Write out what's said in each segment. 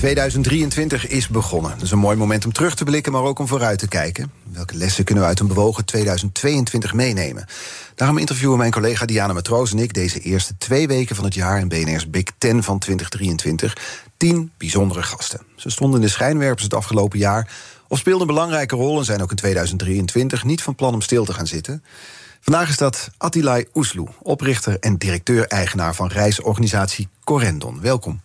2023 is begonnen. Dat is een mooi moment om terug te blikken, maar ook om vooruit te kijken. Welke lessen kunnen we uit een bewogen 2022 meenemen? Daarom interviewen mijn collega Diana Matroos en ik deze eerste twee weken van het jaar in BNR's Big Ten van 2023. Tien bijzondere gasten. Ze stonden in de schijnwerpers het afgelopen jaar of speelden een belangrijke rol en zijn ook in 2023 niet van plan om stil te gaan zitten. Vandaag is dat Attilay Oesloe, oprichter en directeur-eigenaar van reisorganisatie Corendon. Welkom.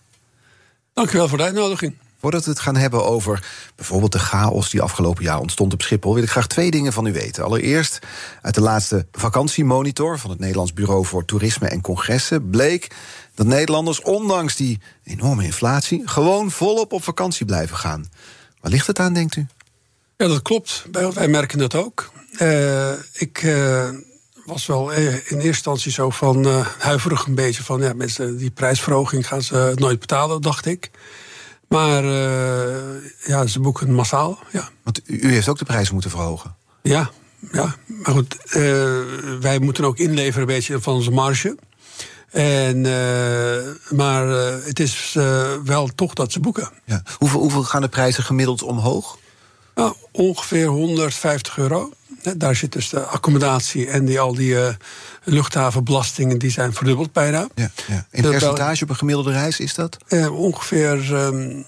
Dankjewel voor de uitnodiging. Voordat we het gaan hebben over bijvoorbeeld de chaos die afgelopen jaar ontstond op Schiphol, wil ik graag twee dingen van u weten. Allereerst, uit de laatste vakantiemonitor van het Nederlands Bureau voor Toerisme en Congressen bleek dat Nederlanders, ondanks die enorme inflatie, gewoon volop op vakantie blijven gaan. Waar ligt het aan, denkt u? Ja, dat klopt. Wij merken dat ook. Uh, ik. Uh was wel in eerste instantie zo van uh, huiverig een beetje van ja, mensen die prijsverhoging gaan ze nooit betalen, dacht ik. Maar uh, ja, ze boeken massaal. Ja. Want u heeft ook de prijs moeten verhogen. Ja, ja. maar goed, uh, wij moeten ook inleveren een beetje van onze marge. En, maar het is wel toch dat ze boeken. Ja. Hoeveel, hoeveel gaan de prijzen gemiddeld omhoog? Nou, ongeveer 150 euro. Daar zit dus de accommodatie en die, al die uh, luchthavenbelastingen die zijn verdubbeld bijna. Ja, ja. In percentage op een gemiddelde reis is dat? Uh, ongeveer um,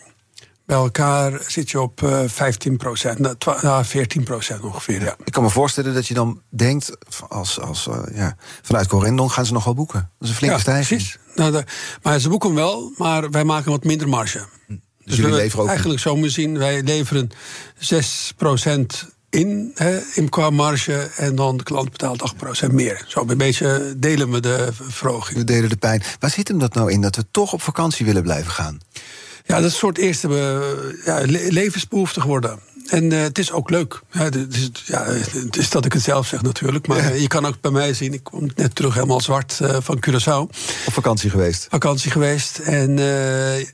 bij elkaar zit je op uh, 15 procent, nou, 14 procent ongeveer. Ja. Ik kan me voorstellen dat je dan denkt, als, als, ja, vanuit Corendon gaan ze nog wel boeken. Dat is een flinke ja, stijging. Precies. Nou, de, maar ze boeken wel, maar wij maken wat minder marge. Hm. Dus, dus jullie leveren ook... Eigenlijk zo moeten zien, wij leveren 6 procent in, hè, in qua marge. En dan de klant betaalt 8% meer. Zo een beetje delen we de verhoging. We delen de pijn. Waar zit hem dat nou in dat we toch op vakantie willen blijven gaan? Ja, dat is een soort eerste uh, ja, levensbehoefte geworden. En uh, het is ook leuk. Ja, het, is, ja, het is dat ik het zelf zeg natuurlijk. Maar ja. je kan ook bij mij zien, ik kom net terug helemaal zwart uh, van Curaçao. Op vakantie geweest? Vakantie geweest. En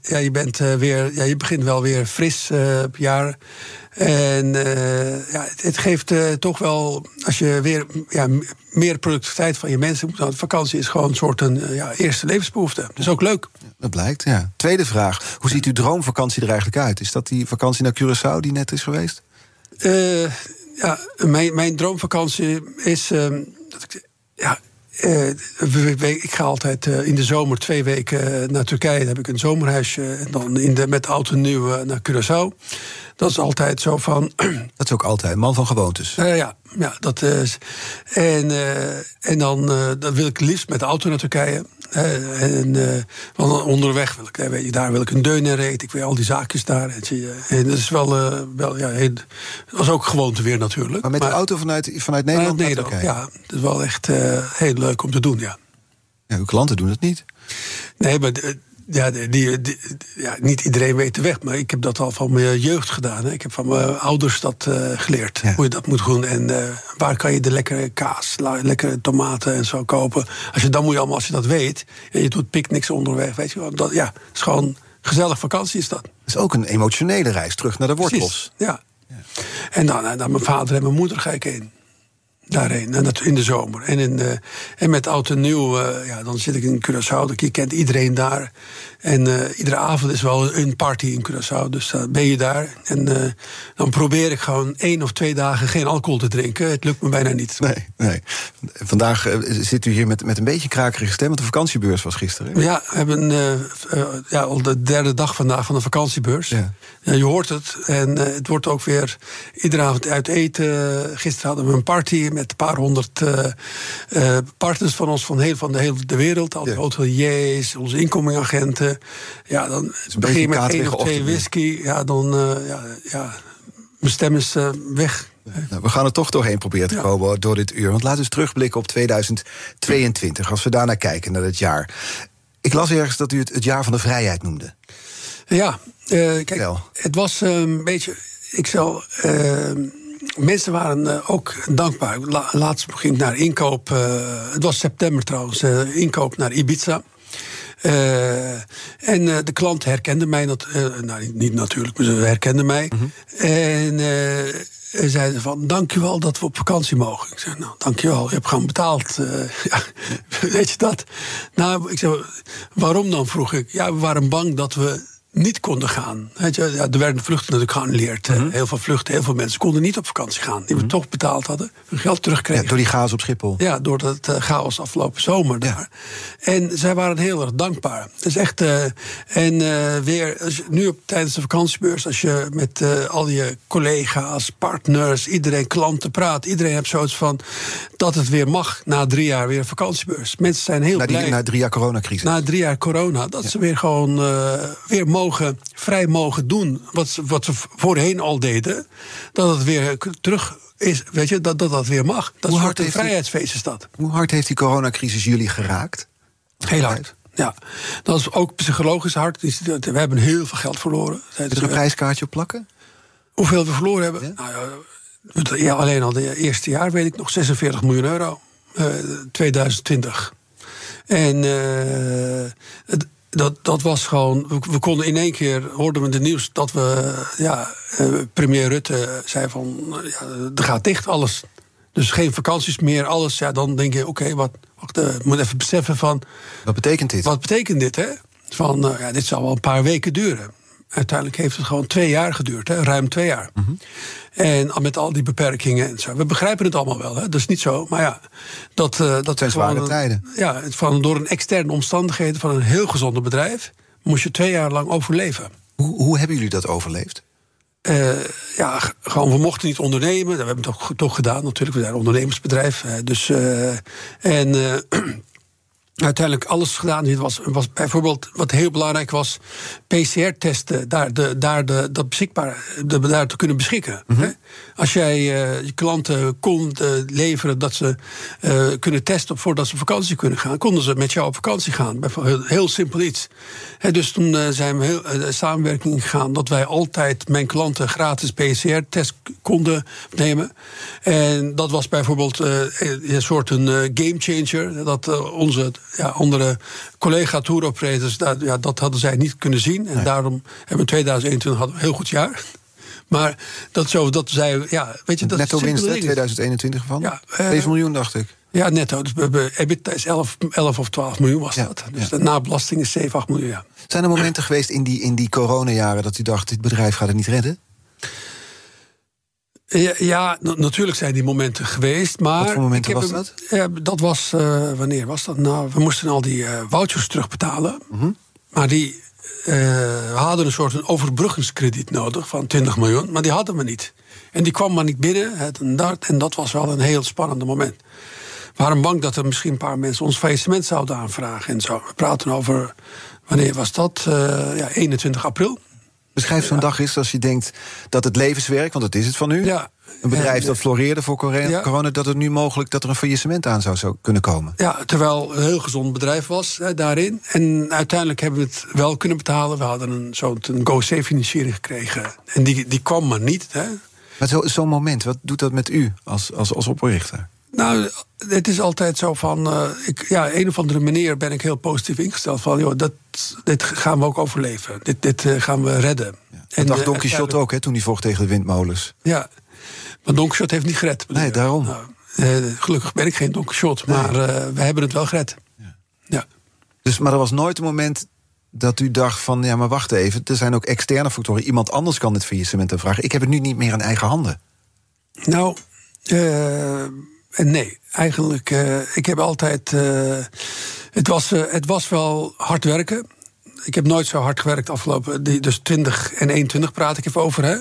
ja, je, bent, weer, ja, je begint wel weer fris op jaar. En uh, ja, het, het geeft uh, toch wel, als je weer ja, meer productiviteit van je mensen moet houden. Vakantie is gewoon een soort een uh, ja, eerste levensbehoefte. Dat is ook leuk. Dat blijkt, ja. Tweede vraag. Hoe ziet uw droomvakantie er eigenlijk uit? Is dat die vakantie naar Curaçao die net is geweest? ja, mijn, mijn droomvakantie is. dat ik, ja, ik ga altijd in de zomer twee weken naar Turkije. Dan heb ik een zomerhuisje. En dan in de, met auto nieuw naar Curaçao. Dat is altijd zo van. Dat is ook altijd, man van gewoontes. Uh, ja, ja, dat is. En, uh, en dan, uh, dan wil ik liefst met de auto naar Turkije. en want onderweg wil ik, weet je, daar wil ik een deun in reed. Ik wil al die zaakjes daar. En, en dat is wel, wel ja, dat is ook gewoonte weer natuurlijk. Maar met maar, de auto vanuit, vanuit Nederland naar Turkije? Ja, dat is wel echt heel leuk om te doen, ja. ja. Uw klanten doen het niet? Nee, maar ja, die, die, ja, niet iedereen weet de weg, maar ik heb dat al van mijn jeugd gedaan. Hè. Ik heb van mijn ouders dat uh, geleerd, ja. hoe je dat moet doen. En uh, waar kan je de lekkere kaas, lekkere tomaten en zo kopen. Als je, dan moet je allemaal, als je dat weet, en je doet picknicks onderweg, weet je wel. Dat, ja, het is gewoon gezellig vakantie is dat. Het is ook een emotionele reis terug naar de wortels. Precies, ja. ja. En dan, dan mijn vader en mijn moeder ga ik in daarheen. En dat in de zomer. En, in, uh, en met oud en nieuw, uh, ja, dan zit ik in Curaçao. Je kent iedereen daar. En uh, iedere avond is wel een party in Curaçao. Dus dan ben je daar. En dan probeer ik gewoon één of twee dagen geen alcohol te drinken. Het lukt me bijna niet. Nee, nee. Vandaag zit u hier met, met een beetje krakerige stem. Want de vakantiebeurs was gisteren. Ja, we hebben ja, al de derde dag vandaag van de vakantiebeurs. Ja. Ja, je hoort het. En het wordt ook weer iedere avond uit eten. Gisteren hadden we een party met een paar honderd partners van ons van, heel, van de hele de wereld. Al die ja. hoteliers, onze incomingagenten. Ja, dan begin je met één of twee whisky. Ja, dan uh, ja, ja, mijn stem is weg. Nou, we gaan er toch doorheen proberen te komen ja. door dit uur. Want laten we eens terugblikken op 2022. Als we daarnaar kijken, naar het jaar. Ik las ergens dat u het het jaar van de vrijheid noemde. Ja, kijk, Wel. het was een beetje... Ik zal mensen waren eh, ook dankbaar. La, laatst ik naar inkoop. eh, het was september trouwens. eh, inkoop naar Ibiza. Eh, en eh, de klant herkende mij. Dat, eh, nou, niet- natuurlijk, maar ze herkenden mij. En eh, zeiden van, dankjewel dat we op vakantie mogen. Ik zei, nou, dankjewel, je hebt gewoon betaald. Ja, weet je dat? Nou, ik zei, waarom dan, vroeg ik. Ja, we waren bang dat we niet konden gaan. Weet je, ja, er werden vluchten natuurlijk geannuleerd. eh, Heel veel vluchten, heel veel mensen konden niet op vakantie gaan. Die we toch betaald hadden, hun geld Ja, terugkregen. door die chaos op Schiphol. Ja, door dat eh, chaos afgelopen zomer daar. En zij waren heel erg dankbaar. Het is echt. eh, en eh, weer, als je, nu op, tijdens de vakantiebeurs, als je met al je collega's, partners, iedereen, klanten praat, iedereen heeft zoiets van dat het weer mag na drie jaar weer een vakantiebeurs. Mensen zijn heel Na, die, blij. na drie jaar coronacrisis. Na drie jaar corona, dat ze weer gewoon weer mogen, vrij mogen doen wat ze, wat ze voorheen al deden. Dat het weer terug is, weet je, dat dat, dat weer mag. Dat Hoe is hard een vrijheidsfeest is dat. Hoe hard heeft die coronacrisis jullie geraakt? Heel hard. Ja, dat is ook psychologisch hard. Dus We hebben heel veel geld verloren. Kun je er een prijskaartje op plakken? Hoeveel we verloren hebben? Nou, ja, het- ja, alleen al het eerste jaar weet ik nog 46 miljoen euro. eh, 2020. En eh, het- dat, dat was gewoon. We, we konden in één keer hoorden we de nieuws dat we. Ja, eh, premier Rutte zei van. eh, Ja, er gaat dicht alles. Dus geen vakanties meer, alles. Ja, dan denk je, oké, wat. Wacht, eh, ik moet even beseffen van. Wat betekent dit? Wat betekent dit, hè? Van, eh, ja, dit zal wel een paar weken duren. Uiteindelijk heeft het gewoon twee jaar geduurd, hè? ruim twee jaar. Mhm. En al met al die beperkingen en zo. We begrijpen het allemaal wel, hè? dat is niet zo. Maar ja, dat, eh dat zijn zware een- tijden. Ja, van, door een externe omstandigheden van een heel gezonde bedrijf... moest je twee jaar lang overleven. Hoe, hoe hebben jullie dat overleefd? Eh, ja, gewoon, we mochten niet ondernemen. Dat hebben we toch, toch gedaan natuurlijk. We zijn een ondernemersbedrijf. dus, eh, en uiteindelijk alles gedaan. Dit was, was bijvoorbeeld, wat heel belangrijk was... PCR-testen, daar, de, daar de, dat beschikbaar, de, daar te kunnen beschikken. hè? Als jij eh, je klanten kon eh, leveren dat ze eh, kunnen testen... voordat ze op vakantie kunnen gaan... konden ze met jou op vakantie gaan. Heel, simpel iets. Dus toen zijn we heel, samenwerking gegaan... dat wij altijd mijn klanten gratis PCR-test konden nemen. En dat was bijvoorbeeld een soort een eh, gamechanger. Dat onze ja, andere collega-tour operators... Dat, ja, dat hadden zij niet kunnen zien. En daarom hebben we in 2021 hadden we een heel goed jaar. Maar dat zo, dat zij, ja, weet je, dat Netto winst, hè, dingen. 2021 van? Ja, eh, 7 miljoen, dacht ik. Ja, netto. Dus EBITDA is 11, 11 of 12 miljoen was Ja, dat. Dus ja. de nabelasting is 7, 8 miljoen, ja. Zijn er momenten geweest in die, in die coronajaren dat u dacht: dit bedrijf gaat het niet redden? Ja, ja, na- natuurlijk zijn die momenten geweest, maar... Wat voor momenten ik heb was hem- dat? Ja, dat was, eh, wanneer was dat? Nou, we moesten al die eh, vouchers terugbetalen. Mhm. Maar die, eh, we hadden een soort een overbruggingskrediet nodig van 20 miljoen, maar die hadden we niet. En die kwam maar niet binnen, het, en, dat, en dat was wel een heel spannend moment. We waren bang dat er misschien een paar mensen ons faillissement zouden aanvragen en zo. We praten over, wanneer was dat? Eh, ja, 21 april. Beschrijf zo'n dag eens als je denkt dat het levenswerk, want dat is het van u. Ja. Een bedrijf En, dat floreerde voor corona, Ja. corona, dat het nu mogelijk dat er een faillissement aan zou, zou kunnen komen. Ja, terwijl het een heel gezond bedrijf was hè, daarin. En uiteindelijk hebben we het wel kunnen betalen. We hadden een, zo'n een GoC-financiering gekregen. En die, die kwam maar niet. Hè. Maar zo- zo'n moment, wat doet dat met u als, als, als oprichter? Nou, het is altijd zo van... eh, ik, ja, een of andere manier ben ik heel positief ingesteld. Van, joh, dat, dit gaan we ook overleven. Dit, dit eh, gaan we redden. Dat dacht eh, Don Quixote ook, hè, toen hij vocht tegen de windmolens. Ja, maar Don Quixote heeft niet gered. Nee, daarom. Nou, eh, gelukkig ben ik geen Don Quixote. Maar eh, we hebben het wel gered. ja. Dus, maar er was nooit een moment dat u dacht van... ja, maar wacht even, er zijn ook externe factoren. Iemand anders kan dit faillissement aanvragen. Ik heb het nu niet meer in eigen handen. Nou, eh, nee. Eigenlijk, ik heb altijd... het, was, het was wel hard werken. Ik heb nooit zo hard gewerkt afgelopen... Die, dus 20 en 21 praat ik even over, hè.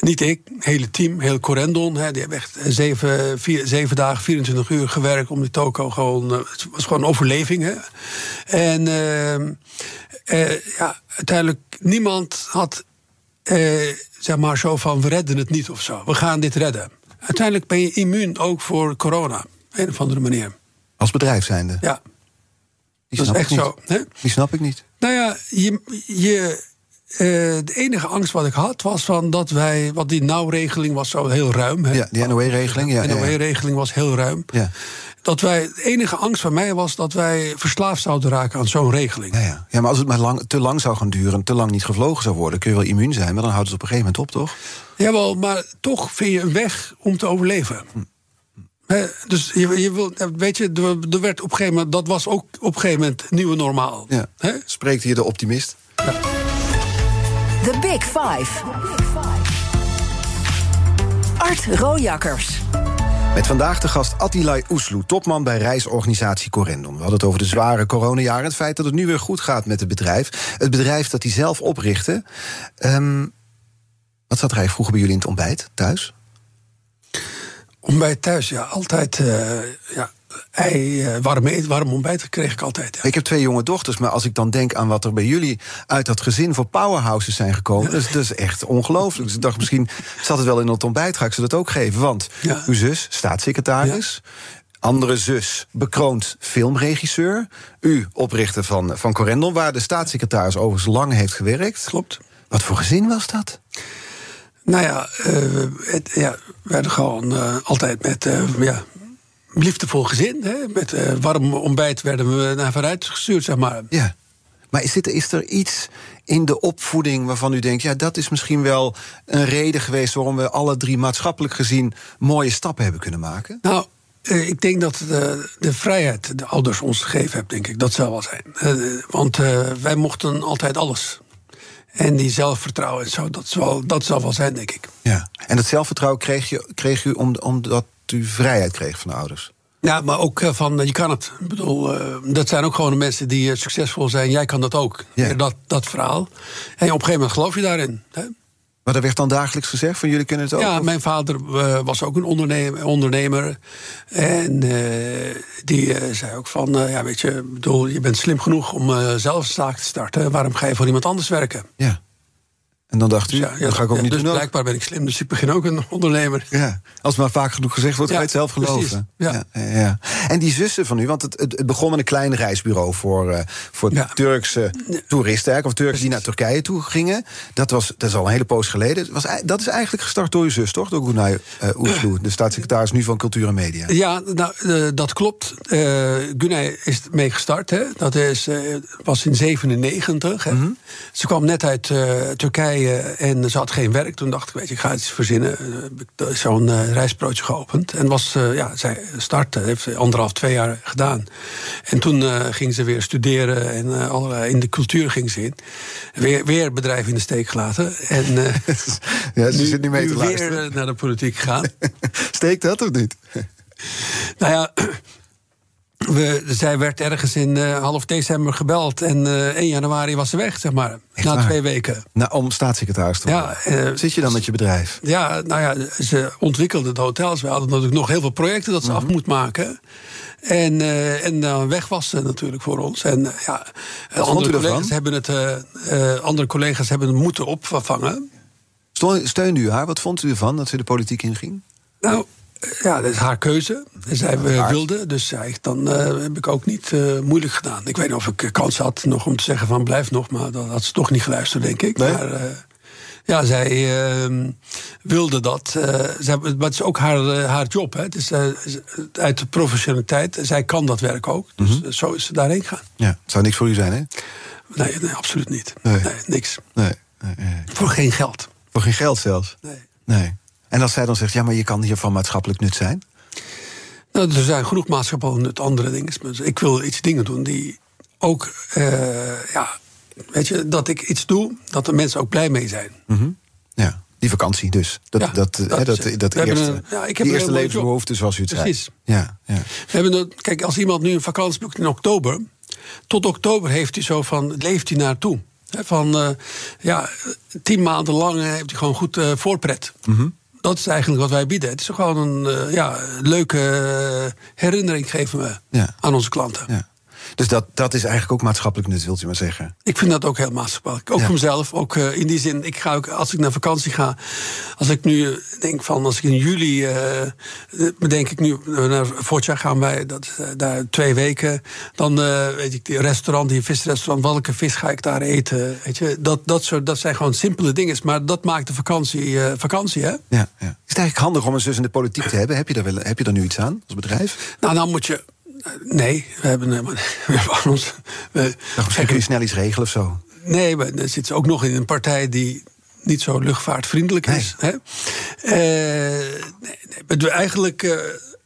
Niet ik, het hele team, heel Corendon. Hè, die hebben echt zeven, vier, zeven dagen, 24 uur gewerkt... om die toko gewoon... eh, het was gewoon overleving, hè. En ehm, eh, ja, uiteindelijk, niemand had eh, zeg maar zo van we redden het niet of zo. We gaan dit redden. Uiteindelijk ben je immuun ook voor corona. Op een of andere manier. Als bedrijf zijnde. Ja, Die dat is snap echt ik niet. zo. Hè? Die snap ik niet. Nou ja, je, je, eh, de enige angst wat ik had was van dat wij, want die nauwregeling was zo heel ruim. Hè? Ja, die NOE-regeling. Ja, de NOE-regeling was heel ruim. Ja. Dat wij, de enige angst van mij was dat wij verslaafd zouden raken aan zo'n regeling. Ja, ja. ja, maar als het maar lang, te lang zou gaan duren, te lang niet gevlogen zou worden, kun je wel immuun zijn, maar dan houdt het op een gegeven moment op, toch? Jawel, maar toch vind je een weg om te overleven. Dus je, je wil, weet je, er, er werd op een gegeven moment, dat was ook op een gegeven moment het nieuwe normaal. Ja. Hè? Spreekt hier de optimist? The Big Five. Art Rojakkers. Met vandaag de gast Attilay Oesloe, topman bij reisorganisatie Corendon. We hadden het over de zware coronajaren en het feit dat het nu weer goed gaat met het bedrijf. Het bedrijf dat hij zelf oprichtte. Ehm, wat zat er eigenlijk vroeger bij jullie in het ontbijt, thuis? Ontbijt thuis, ja, altijd eh, ja, ei, eh, warm, eten, warm ontbijt kreeg ik altijd. Ja. Ik heb twee jonge dochters, maar als ik dan denk aan wat er bij jullie uit dat gezin voor powerhouses zijn gekomen, dat, is, dat is echt ongelooflijk. Dus ik dacht, misschien zat het wel in het ontbijt, ga ik ze dat ook geven. Want Ja. uw zus, staatssecretaris. Andere zus, bekroond filmregisseur. U, oprichter van, van Corendon, waar de staatssecretaris overigens lang heeft gewerkt. Klopt. Wat voor gezin was dat? Nou ja, eh, het, ja we werden gewoon eh, altijd met eh, ja, liefdevol gezin. Hè, met warm ontbijt werden we naar vooruit gestuurd, zeg maar. Ja. Maar is, dit, is er iets in de opvoeding waarvan u denkt... ja, dat is misschien wel een reden geweest... waarom we alle drie maatschappelijk gezien mooie stappen hebben kunnen maken? Nou, ik denk dat de, de vrijheid de ouders ons gegeven hebben, denk ik. Dat zou wel zijn. Want wij mochten altijd alles. En die zelfvertrouwen en zo, dat zal, dat zal wel zijn, denk ik. Ja. En dat zelfvertrouwen kreeg, je, kreeg u om- omdat u vrijheid kreeg van de ouders? Ja, maar ook eh, van, eh, je kan het. Ik bedoel, eh, dat zijn ook gewoon de mensen die succesvol zijn. Jij kan dat ook. Dat, dat verhaal. En op een gegeven moment geloof je daarin. Hè? Maar er werd dan dagelijks gezegd van jullie kunnen het ook? Ja, Of- mijn vader eh, was ook een ondernemer. ondernemer en eh, die eh, zei ook van, ja, weet je, bedoel, je bent slim genoeg om zelf een zaak te starten. Waarom ga je voor iemand anders werken? ja. En dan dacht u, ja, dat ga ik ook ja, niet dus doen. blijkbaar ben ik slim, dus ik begin ook een ondernemer. Ja, als maar vaak genoeg gezegd wordt, ga je het zelf geloven. ja, ja. En die zussen van u, want het, het, begon met een klein reisbureau voor, eh, voor Ja. Turkse toeristen, eigenlijk, of Turken die naar Turkije toe gingen. Dat, was, dat is al een hele poos geleden. Het Was, dat is eigenlijk gestart door uw zus, toch? Door Gunay uh, Oesloe, de staatssecretaris nu van Cultuur en Media. Ja, nou, eh, dat klopt. Eh Gunay is mee gestart. Hè. Dat is, eh, was in 97. Hè. Mhm. Ze kwam net uit eh, Turkije en ze had geen werk. Toen dacht ik, weet je, ik ga iets verzinnen. Eh, Zo'n eh, reisbroodje geopend. En was, eh, ja, zij startte, heeft ze anderhalf, twee jaar gedaan. En toen eh, ging ze weer studeren en eh, allerlei, in de cultuur ging ze in. Weer, weer bedrijf in de steek gelaten. En eh, Ja, ze zit niet mee te weer luisteren. eh, naar de politiek gegaan. Steekt dat of niet? Nou ja, we, zij werd ergens in eh, half december gebeld. En eh 1 januari was ze weg, zeg maar. Echt na waar? twee weken. Nou, om staatssecretaris te Ja, worden. eh, Zit je dan met je bedrijf? Ja, nou ja, ze ontwikkelde de hotels. We hadden natuurlijk nog heel veel projecten dat ze Mhm. af moet maken. En, en dan weg was ze natuurlijk voor ons. En ja, andere collega's, hebben het, andere collega's hebben het moeten opvangen. Steunde u haar? Wat vond u ervan dat ze de politiek inging? Nou, ja, dat is haar keuze. Zij eh, wilde, dus zei ik, dan eh, heb ik ook niet eh, moeilijk gedaan. Ik weet niet of ik kans had nog om te zeggen van blijf nog, maar dan had ze toch niet geluisterd, denk ik. Nee? Maar ja, zij eh, wilde dat. zij, maar het is ook haar, haar job. Hè. Het is uit de professionaliteit. Zij kan dat werk ook. Dus Mhm. zo is ze daarheen gegaan. Ja, het zou niks voor u zijn, hè? Nee, nee absoluut niet. Nee. Nee. niks. Nee. Voor geen geld. Voor geen geld zelfs? Nee. Nee. En als zij dan zegt, ja, maar je kan hier van maatschappelijk nut zijn? Nou, er zijn genoeg maatschappijen met andere dingen. Ik wil iets dingen doen die ook, eh, ja, weet je, dat ik iets doe, dat de mensen ook blij mee zijn. Ja, die vakantie dus. Dat, Ja, dat, dat hè, dat, dat eerste, een- ja, ik heb die eerste levensbehoefte, zoals u het Precies. zei. Ja, ja. We hebben een, kijk, als iemand nu een vakantie boekt in oktober, tot oktober heeft hij zo van, leeft hij naartoe. Van, eh, ja, tien maanden lang eh, heeft hij gewoon goed voorpret. Mhm. Dat is eigenlijk wat wij bieden. Het is gewoon een eh, ja, leuke eh, herinnering geven we Ja. aan onze klanten. ja. Dus dat, dat is eigenlijk ook maatschappelijk nut, wilt u maar zeggen? Ik vind dat ook heel maatschappelijk. Ook voor mezelf. Ook uh, in die zin, ik ga ook, als ik naar vakantie ga. Als ik nu denk van, als ik in juli. Uh, bedenk ik nu, naar Fortja gaan wij dat, daar twee weken. Dan weet ik, die restaurant, die visrestaurant, welke vis ga ik daar eten? Weet je, dat, dat, soort, dat zijn gewoon simpele dingen. Maar dat maakt de vakantie, vakantie hè? Ja, ja. Is het eigenlijk handig om een zus in de politiek te hebben? Heb je, daar wel, heb je daar nu iets aan als bedrijf? Nou, dan moet je Nee, we hebben helemaal. We hebben ons. We, misschien kun je snel iets regelen of zo. Nee, maar dan zit ze ook nog in een partij die niet zo luchtvaartvriendelijk is. Hè? Uh, nee, eigenlijk. Uh,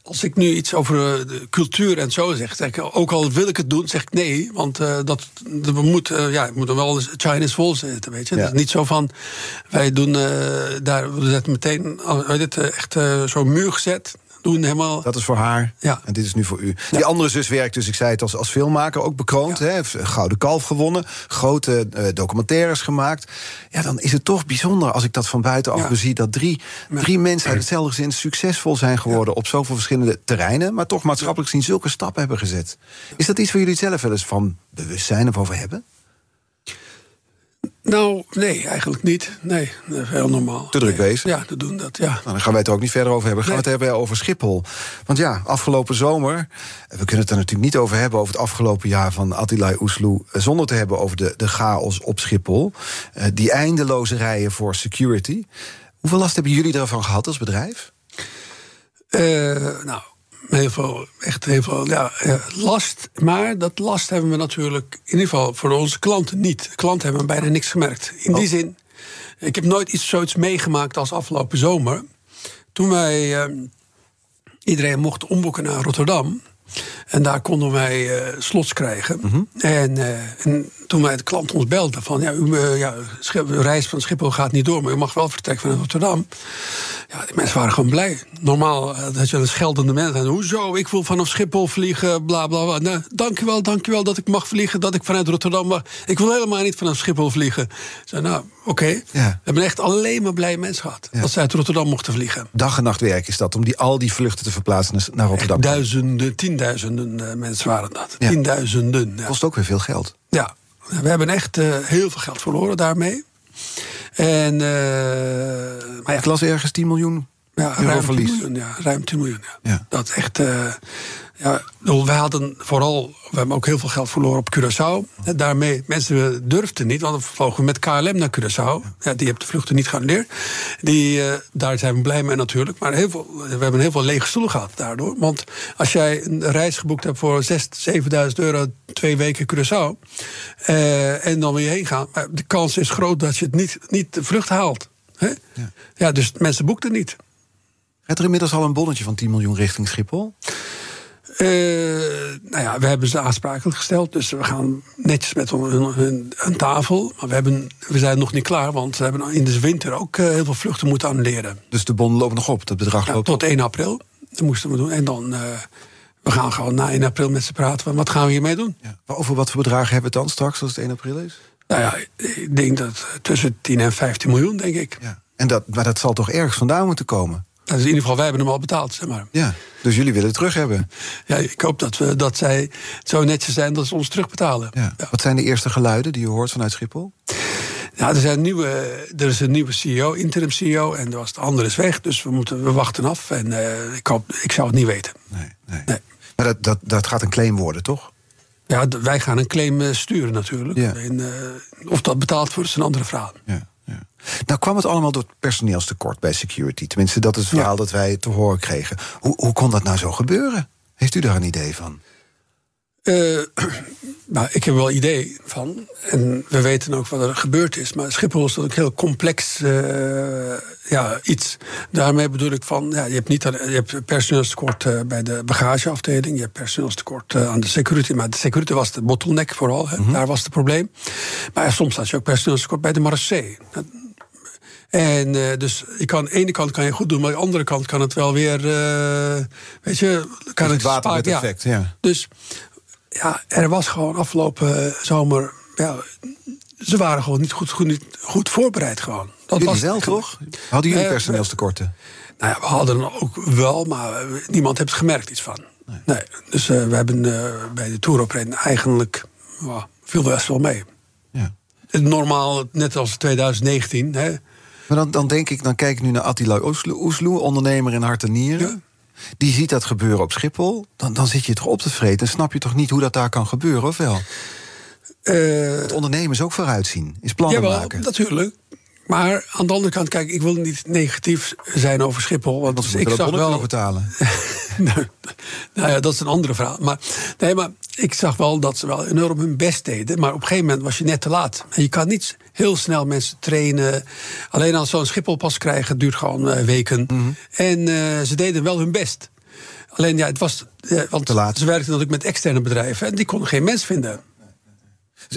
als ik nu iets over de cultuur en zo zeg, zeg ik, ook al wil ik het doen, zeg ik nee. Want uh, dat, we moeten, ja, we moeten wel Chinese wall zetten, weet je. Ja. Het is niet zo van, wij doen daar, we zetten meteen, dit, echt zo'n muur gezet doen helemaal. Dat is voor haar. Ja. En dit is nu voor u. Die andere zus werkt dus, ik zei het, als, als filmmaker ook bekroond. Ja. Hè, Gouden Kalf gewonnen. Grote uh, documentaires gemaakt. Ja, dan is het toch bijzonder als ik dat van buitenaf bezie. Dat drie, drie mensen uit hetzelfde gezin succesvol zijn geworden. op zoveel verschillende terreinen. maar toch maatschappelijk gezien zulke stappen hebben gezet. Is dat iets waar jullie zelf wel eens van bewustzijn of over hebben? Nou, nee, eigenlijk niet. Nee, dat is heel normaal. Te druk nee. bezig? Ja, te doen dat, ja. Nou, dan gaan wij het er ook niet verder over hebben. Gaan nee. we het hebben over Schiphol. Want ja, afgelopen zomer... we kunnen het er natuurlijk niet over hebben... over het afgelopen jaar van Attila Oesloe... zonder te hebben over de, de chaos op Schiphol. Uh, die eindeloze rijen voor security. Hoeveel last hebben jullie daarvan gehad als bedrijf? Uh, nou, heel veel, echt heel veel ja, last. Maar dat last hebben we natuurlijk in ieder geval voor onze klanten niet. De klanten hebben bijna niks gemerkt. In die zin, ik heb nooit iets zoiets meegemaakt als afgelopen zomer. Toen wij uh, iedereen mocht omboeken naar Rotterdam. En daar konden wij uh, slots krijgen. Mm -hmm. en, uh, en, toen wij de klant ons belde van... ja, uw uh, ja, reis van Schiphol gaat niet door... maar u mag wel vertrekken vanuit Rotterdam. Ja, die mensen waren gewoon blij. Normaal dat je een scheldende mensen en Hoezo, ik wil vanaf Schiphol vliegen, bla bla bla. Nou, dankjewel, dankjewel dat ik mag vliegen... dat ik vanuit Rotterdam mag. Ik wil helemaal niet vanaf Schiphol vliegen. Zei, nou, oké. Okay. Ja. We hebben echt alleen maar blije mensen gehad... Ja. dat ze uit Rotterdam mochten vliegen. Dag en nacht werk is dat, om die, al die vluchten te verplaatsen naar Rotterdam. Echt duizenden, tienduizenden uh, mensen waren dat. Ja. Tienduizenden. Ja. Kost ook weer veel geld. Ja, we hebben echt uh, heel veel geld verloren daarmee. En, uh, maar ik las ergens 10 miljoen ja, euro ruim verlies. 10 miljoen, ja, ruim 10 miljoen. Ja. ja. Dat echt. Uh, ja, we hadden vooral, we hebben ook heel veel geld verloren op Curaçao. En daarmee, mensen durfden niet, want we vlogen met KLM naar Curaçao. Ja, die heeft de vluchten niet geannuleerd. Die, uh, daar zijn we blij mee natuurlijk. Maar heel veel, we hebben heel veel lege stoelen gehad daardoor. Want als jij een reis geboekt hebt voor 6.000, 7.000 euro, twee weken Curaçao. Uh, en dan je heen gaan. De kans is groot dat je het niet, niet de vlucht haalt. Hè? Ja. ja, dus mensen boekten niet. Er inmiddels al een bonnetje van 10 miljoen richting Schiphol? Uh, nou ja, we hebben ze aansprakelijk gesteld. Dus we gaan netjes met hun aan tafel. Maar we, hebben, we zijn nog niet klaar, want we hebben in de winter ook uh, heel veel vluchten moeten annuleren. Dus de bon loopt nog op, dat bedrag ja, loopt tot 1 april. Dat moesten we doen. En dan, uh, we gaan gewoon na 1 april met ze praten. Van wat gaan we hiermee doen? Ja. Maar over wat voor bedragen hebben we het dan straks als het 1 april is? Nou ja, ik denk dat tussen 10 en 15 miljoen, denk ik. Ja. En dat, maar dat zal toch ergens vandaan moeten komen? Dus in ieder geval, wij hebben hem al betaald, zeg maar. Ja, dus jullie willen het terug hebben? Ja, ik hoop dat, we, dat zij zo netjes zijn dat ze ons terugbetalen. Ja. Ja. Wat zijn de eerste geluiden die je hoort vanuit Schiphol? Ja, er, zijn nieuwe, er is een nieuwe CEO, interim CEO, en er was de andere is weg. Dus we, moeten, we wachten af. En uh, ik, hoop, ik zou het niet weten. Nee, nee. nee. Maar dat, dat, dat gaat een claim worden, toch? Ja, wij gaan een claim sturen natuurlijk. Ja. En, uh, of dat betaald wordt, is een andere vraag. Ja. Ja. Nou kwam het allemaal door het personeelstekort bij security. Tenminste, dat is het verhaal ja. dat wij te horen kregen. Hoe, hoe kon dat nou zo gebeuren? Heeft u daar een idee van? Uh, nou, ik heb wel idee van. En we weten ook wat er gebeurd is. Maar Schiphol is natuurlijk heel complex uh, ja, iets. Daarmee bedoel ik van, ja, je hebt, niet, je hebt personeelstekort uh, bij de bagageafdeling. Je hebt personeelstekort aan de security. Maar de security was de bottleneck vooral. Hè. Mm -hmm. Daar was het probleem. Maar soms had je ook personeelstekort bij de marechaussee. En uh, dus je kan, aan de ene kant kan je goed doen, maar aan de andere kant kan het wel weer, uh, weet je, kan het water met effect, ja. Dus ja, er was gewoon afgelopen zomer, ja, ze waren gewoon niet goed, goed, niet goed voorbereid gewoon. Dat jullie was wel, toch? Hadden jullie uh, personeelstekorten? Nou ja, we hadden ook wel, maar niemand heeft gemerkt iets van. Nee. Dus we hebben bij de Tour eigenlijk well, viel best wel mee. Ja. Normaal, net als 2019. Hè. Maar dan, dan denk ik, dan kijk ik nu naar Attila Oesloe, ondernemer in hart en nieren. Die ziet dat gebeuren op Schiphol. Dan, dan zit je toch op te vreten. En snap je toch niet hoe dat daar kan gebeuren, of wel? Uh, het ondernemers ook vooruitzien, is plannen jawel, maken. natuurlijk. Maar aan de andere kant, kijk, ik wil niet negatief zijn over Schiphol. Want, want ik zag wel betalen. nou, nou, ja, dat is een andere vraag. Maar, nee, maar ik zag wel dat ze wel enorm hun best deden. Maar op een gegeven moment was je net te laat. En je kan niet heel snel mensen trainen. Alleen als ze een Schiphol pas krijgen, duurt gewoon uh, weken. Mhm. En uh, ze deden wel hun best. Alleen ja, het was. Uh, want te laat. ze werkten natuurlijk met externe bedrijven en die konden geen mens vinden.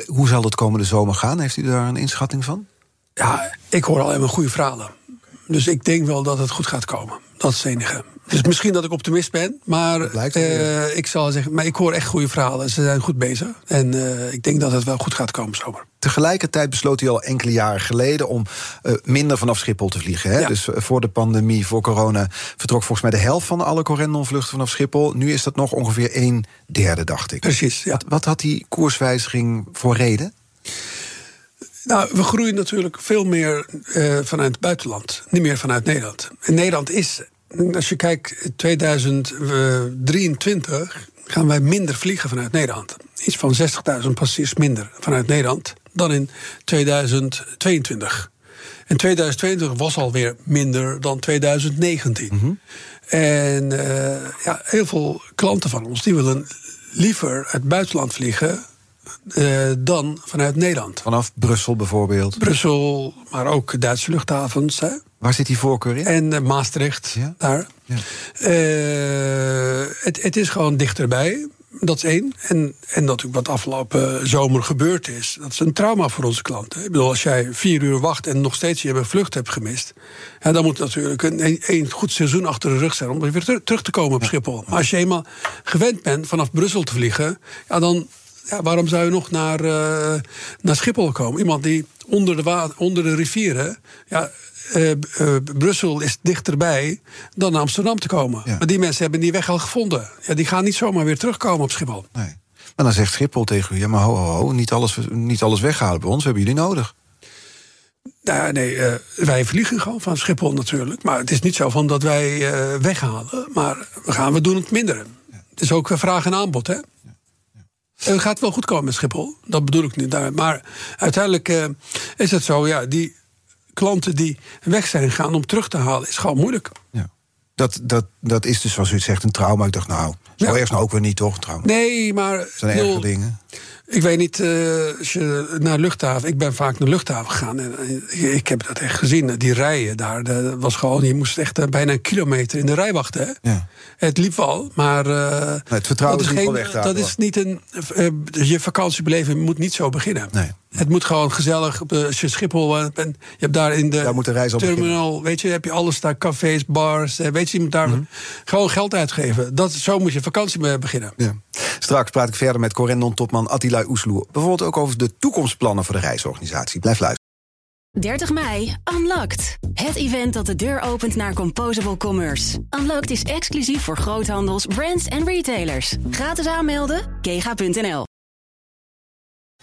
Hoe zal het komende zomer gaan? Heeft u daar een inschatting van? Ja, ik hoor alleen maar goede verhalen. Dus ik denk wel dat het goed gaat komen. Dat is het enige. Dus misschien dat ik optimist ben, maar uh, ik zal zeggen, maar ik hoor echt goede verhalen. Ze zijn goed bezig en uh, ik denk dat het wel goed gaat komen zomer. Tegelijkertijd besloot hij al enkele jaren geleden om uh, minder vanaf Schiphol te vliegen. Hè? Ja. Dus voor de pandemie, voor corona, vertrok volgens mij de helft van alle Corendon-vluchten vanaf Schiphol. Nu is dat nog ongeveer een derde, dacht ik. Precies. Ja. Wat, wat had die koerswijziging voor reden? Nou, we groeien natuurlijk veel meer uh, vanuit het buitenland, niet meer vanuit Nederland. En Nederland is, als je kijkt, 2023 gaan wij minder vliegen vanuit Nederland. Iets van 60.000 passagiers minder vanuit Nederland dan in 2022. En 2022 was alweer minder dan 2019. Mm -hmm. En uh, ja, heel veel klanten van ons die willen liever uit het buitenland vliegen uh, dan vanuit Nederland. Vanaf Brussel bijvoorbeeld? Brussel, maar ook Duitse luchthavens. Hè. Waar zit die voorkeur in? En uh, Maastricht, ja? daar. Ja. Uh, het, het, is gewoon dichterbij. Dat is één. En, en natuurlijk wat afgelopen zomer gebeurd is. Dat is een trauma voor onze klanten. Ik bedoel, als jij vier uur wacht en nog steeds je vlucht hebt gemist. Ja, dan moet natuurlijk een, een goed seizoen achter de rug zijn om weer terug te komen op Schiphol. Maar als je eenmaal gewend bent vanaf Brussel te vliegen, ja, dan ja, waarom zou je nog naar, uh, naar Schiphol komen? Iemand die onder de, onder de rivieren. Ja, uh, uh, Brussel is dichterbij dan naar Amsterdam te komen. Maar die mensen hebben die weg al gevonden. Ja, die gaan niet zomaar weer terugkomen op Schiphol. Nee. Maar dan zegt Schiphol tegen u: ja, maar ho, ho, ho niet, alles, niet alles weghalen bij ons, we hebben jullie nodig. Nou, nee, uh, wij vliegen gewoon van Schiphol natuurlijk. Maar het is niet zo van dat wij weghalen. Maar we, gaan, we doen het minder. Ja. Het is ook vraag en aanbod, hè? Het gaat wel goed komen met Schiphol, dat bedoel ik niet. Maar uiteindelijk uh, is het zo, ja, die klanten die weg zijn gegaan om terug te halen, is gewoon moeilijk. Ja. Dat, dat, dat is dus, zoals u zegt, een trauma. Ik dacht, nou, zo ja. erg nou ook weer niet, toch? Trauma. Nee, maar. Dat zijn erge dingen. Ik weet niet, uh, als je naar luchthaven... Ik ben vaak naar luchthaven gegaan en ik heb dat echt gezien. Die rijen daar, dat was gewoon... Je moest echt uh, bijna een kilometer in de rij wachten. Hè? Ja. Het liep wel, maar... Uh, het vertrouwen dat is, geen, niet Dat is niet een... je vakantiebeleving moet niet zo beginnen. Nee. Het moet gewoon gezellig. Als je Schiphol bent, je hebt daar in de daar moet de reis terminal, beginnen. weet je, heb je alles daar, cafés, bars. Weet je, je moet daar mm -hmm. gewoon geld uitgeven. Dat, zo moet je vakantie beginnen. Ja. Straks praat ik verder met Corendon-topman Attila Oesloer. Bijvoorbeeld ook over de toekomstplannen voor de reisorganisatie. Blijf luisteren. 30 mei, Unlocked. Het event dat de deur opent naar Composable Commerce. Unlocked is exclusief voor groothandels, brands en retailers. Gratis aanmelden, kega.nl.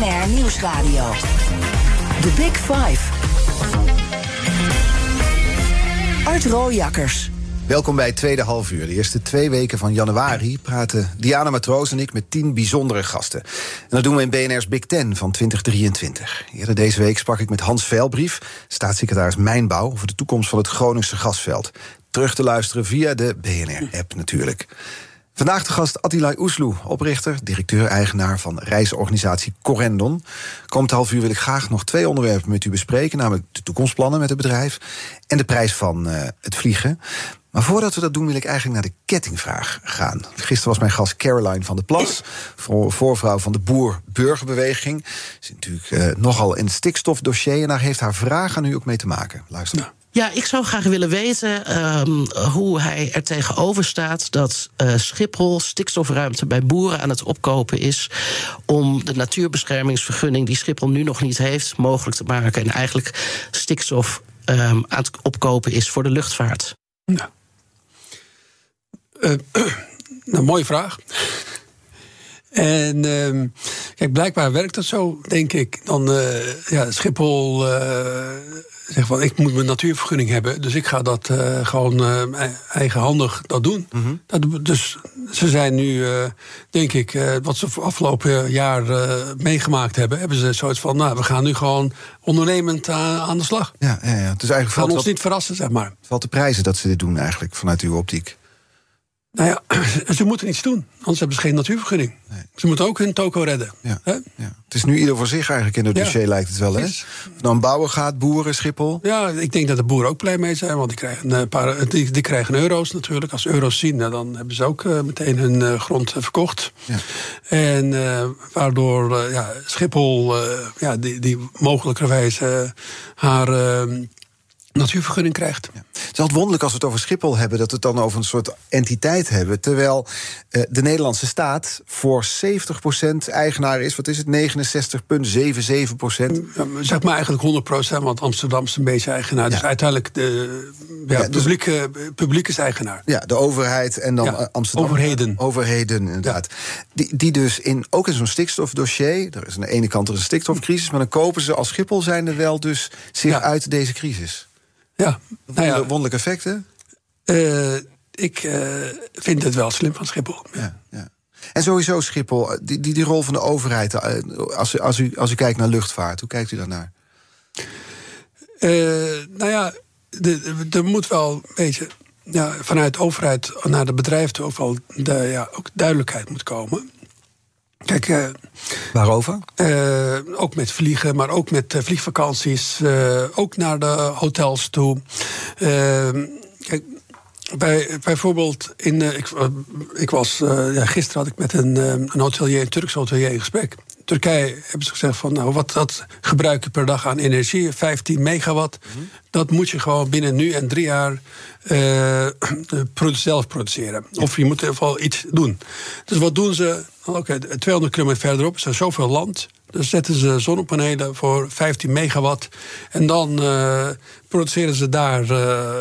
BNR Nieuwsradio. The Big Five. Art Rooijakkers. Welkom bij het tweede half uur. De eerste twee weken van januari praten Diana Matroos en ik met tien bijzondere gasten. En dat doen we in BNR's Big Ten van 2023. Eerder deze week sprak ik met Hans Veilbrief, staatssecretaris Mijnbouw, over de toekomst van het Groningse gasveld. Terug te luisteren via de BNR-app natuurlijk. Vandaag de gast Attila Oesloe, oprichter, directeur-eigenaar van reisorganisatie Corendon. Komend half uur wil ik graag nog twee onderwerpen met u bespreken, namelijk de toekomstplannen met het bedrijf en de prijs van uh, het vliegen. Maar voordat we dat doen, wil ik eigenlijk naar de kettingvraag gaan. Gisteren was mijn gast Caroline van der Plas, voorvrouw van de Boer-Burgerbeweging. Ze is natuurlijk uh, nogal in het stikstofdossier en daar heeft haar vraag aan u ook mee te maken. Luister. Ja. Ja, ik zou graag willen weten um, hoe hij er tegenover staat dat uh, Schiphol stikstofruimte bij boeren aan het opkopen is. om de natuurbeschermingsvergunning die Schiphol nu nog niet heeft mogelijk te maken. En eigenlijk stikstof um, aan het opkopen is voor de luchtvaart. Nou, uh, nou mooie vraag. En uh, kijk, blijkbaar werkt dat zo, denk ik. Dan uh, ja, Schiphol uh, zegt van ik moet mijn natuurvergunning hebben, dus ik ga dat gewoon eigenhandig dat doen. Mm -hmm. dat, dus ze zijn nu, denk ik, wat ze afgelopen jaar meegemaakt hebben, hebben ze zoiets van, nou, we gaan nu gewoon ondernemend aan de slag. Ja, ja, ja. Dus eigenlijk kan ons niet verrassen, zeg maar. Valt de prijzen dat ze dit doen eigenlijk vanuit uw optiek? Nou ja, ze moeten iets doen, anders hebben ze geen natuurvergunning. Nee. Ze moeten ook hun toko redden. Ja. ja. Het is nu ieder voor zich eigenlijk in het dossier, ja. lijkt het wel. Hè? Dan bouwen gaat, boeren, Schiphol. Ja, ik denk dat de boeren ook blij mee zijn, want die krijgen, een paar, die, die krijgen euro's natuurlijk. Als ze euro's zien, dan hebben ze ook uh, meteen hun uh, grond verkocht. En waardoor ja, Schiphol ja, die, die mogelijkerwijs haar natuurvergunning krijgt. Ja. Het is altijd wonderlijk als we het over Schiphol hebben... dat we het dan over een soort entiteit hebben... terwijl uh, de Nederlandse staat voor 70% eigenaar is. Wat is het? 69,77%? Ja, zeg maar eigenlijk 100%, want Amsterdam is een beetje eigenaar. Ja. Dus uiteindelijk de ja, dus, publieke, publiek is eigenaar. Ja, de overheid en dan ja, Amsterdam. Overheden. Overheden, inderdaad. Die, die dus in, ook in zo'n stikstofdossier... er is aan de ene kant er een stikstofcrisis... maar dan kopen ze als Schiphol zijnde wel dus zich uit deze crisis. Ja, nou ja. wonderlijke effecten? Uh, ik uh, vind het wel slim van Schiphol. Ja, ja. En sowieso Schiphol, die, die, die rol van de overheid, als, als, u, als u kijkt naar luchtvaart, hoe kijkt u daarnaar? Uh, nou ja, er moet wel een beetje ja, vanuit de overheid naar de bedrijven ook wel de, ja, ook duidelijkheid moet komen. Kijk, uh, waarover? Uh, ook met vliegen, maar ook met uh, vliegvakanties. ook naar de hotels toe. kijk, bij, bijvoorbeeld, in, ik, ik was, ja, gisteren had ik met een, een hotelier, een Turks hotelier in gesprek. Turkije hebben ze gezegd van, nou, wat dat gebruik je per dag aan energie, 15 megawatt, mm -hmm. dat moet je gewoon binnen nu en drie jaar uh, zelf produceren. Of je moet in ieder geval iets doen. Dus wat doen ze? Oké, okay, 200 kilometer verderop is er zoveel land. Dan zetten ze zonnepanelen voor 15 megawatt. En dan uh, produceren ze daar uh,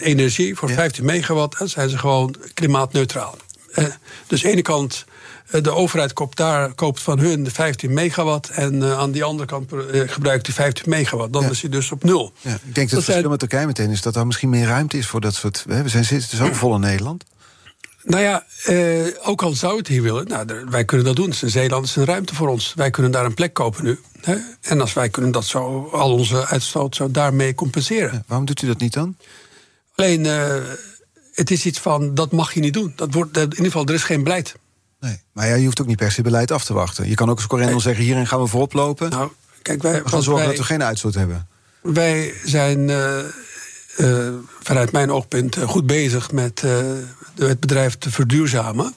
energie voor ja. 15 megawatt. En zijn ze gewoon klimaatneutraal. Uh, dus aan de ene kant de overheid koopt, daar, koopt van hun de 15 megawatt. En uh, aan die andere kant uh, gebruikt die 15 megawatt. Dan ja. is hij dus op nul. Ja, ik denk dat, dat het verschil met Turkije meteen is dat er misschien meer ruimte is voor dat soort. We zijn zitten ook vol in Nederland. Nou ja, eh, ook al zou het hier willen, nou, wij kunnen dat doen. Zeeland is een ruimte voor ons. Wij kunnen daar een plek kopen nu. Hè? En als wij kunnen dat zo, al onze uitstoot zo daarmee compenseren. Ja, waarom doet u dat niet dan? Alleen, uh, het is iets van, dat mag je niet doen. Dat wordt, in ieder geval, er is geen beleid. Nee, maar ja, je hoeft ook niet per se beleid af te wachten. Je kan ook als Corendon nee. zeggen, hierin gaan we voorop lopen. Nou, kijk, wij, we gaan zorgen wij, dat we geen uitstoot hebben. Wij zijn uh, uh, vanuit mijn oogpunt goed bezig met het bedrijf te verduurzamen.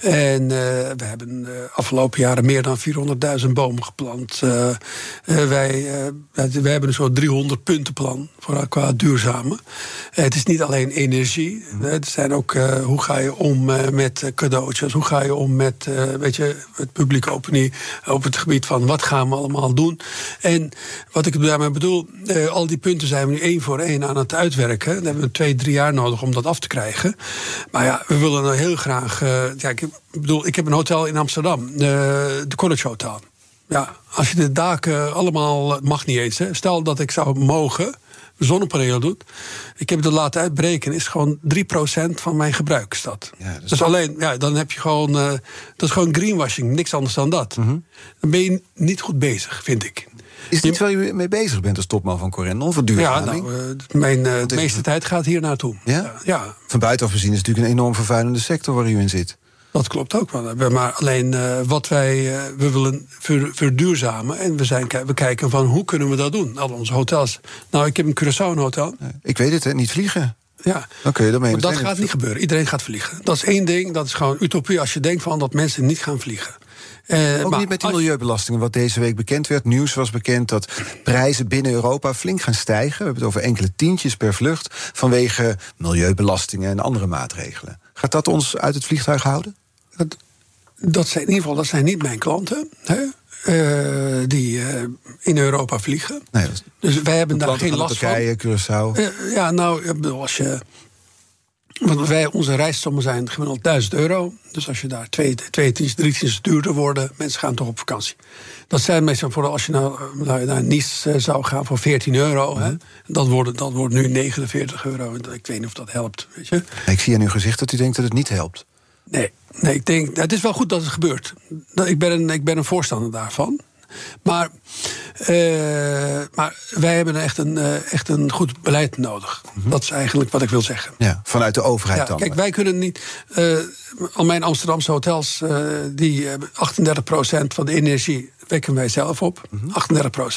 En uh, we hebben de uh, afgelopen jaren meer dan 400.000 bomen geplant. Uh, wij, wij hebben een soort 300 puntenplan voor, qua duurzamen. het is niet alleen energie. Het zijn ook hoe ga je om met cadeautjes? Hoe ga je om met weet je, het publieke opinie op het gebied van wat gaan we allemaal doen? En wat ik daarmee bedoel, al die punten zijn we nu één voor één aan het uitwerken. Dan hebben we twee, drie jaar nodig om dat af te krijgen. Maar ja, we willen nou heel graag. Ik, bedoel, ik heb een hotel in Amsterdam, de College Hotel. Ja, als je de daken allemaal. mag niet eens. Hè. Stel dat ik zou mogen. Zonnepanelen doet. Ik heb het laten uitbreken. Is gewoon 3% van mijn gebruik. Dat. Ja, dus alleen, ja, dan heb je gewoon. Uh, dat is gewoon greenwashing. Niks anders dan dat. Mm -hmm. Dan ben je niet goed bezig, vind ik. Is dit waar u mee bezig bent als topman van Corendon? Verduurzaming? Ja, nou, uh, mijn uh, de meeste tijd gaat hier naartoe. Ja? ja? Van buitenaf gezien is het natuurlijk een enorm vervuilende sector waar u in zit. Dat klopt ook. Maar alleen uh, wat wij uh, we willen verduurzamen. En we, zijn, we kijken van hoe kunnen we dat doen. Al onze hotels. Nou, ik heb een Curaçao een hotel. Ik weet het, hè, niet vliegen. Ja, okay, dan maar dat gaat niet gebeuren. Iedereen gaat vliegen. Dat is één ding, dat is gewoon utopie als je denkt van dat mensen niet gaan vliegen. Uh, ook niet met die milieubelastingen, wat deze week bekend werd. Nieuws was bekend dat prijzen binnen Europa flink gaan stijgen. We hebben het over enkele tientjes per vlucht... vanwege milieubelastingen en andere maatregelen. Gaat dat ons uit het vliegtuig houden? Dat, dat zijn in ieder geval dat zijn niet mijn klanten. Hè? Uh, die uh, in Europa vliegen. Nee, dus wij hebben daar geen last Turkije, van. Curaçao. Uh, ja, nou, als je. Want wij, onze reissommen zijn gemiddeld 1000 euro. Dus als je daar twee, twee tientjes, drie tientjes duurder worden, mensen gaan toch op vakantie. Dat zijn meestal vooral als je nou, nou naar Nice zou gaan voor 14 euro. Mm -hmm. hè, dat, wordt, dat wordt nu 49 euro. Ik weet niet of dat helpt. Weet je? Ik zie aan uw gezicht dat u denkt dat het niet helpt. Nee, nee ik denk, het is wel goed dat het gebeurt. Ik ben een, ik ben een voorstander daarvan. Maar, uh, maar wij hebben echt een, uh, echt een goed beleid nodig. Mm -hmm. Dat is eigenlijk wat ik wil zeggen. Ja, vanuit de overheid ja, dan? Kijk, wij kunnen niet. Uh, al mijn Amsterdamse hotels, die 38% van de energie wekken wij zelf op. Mm -hmm.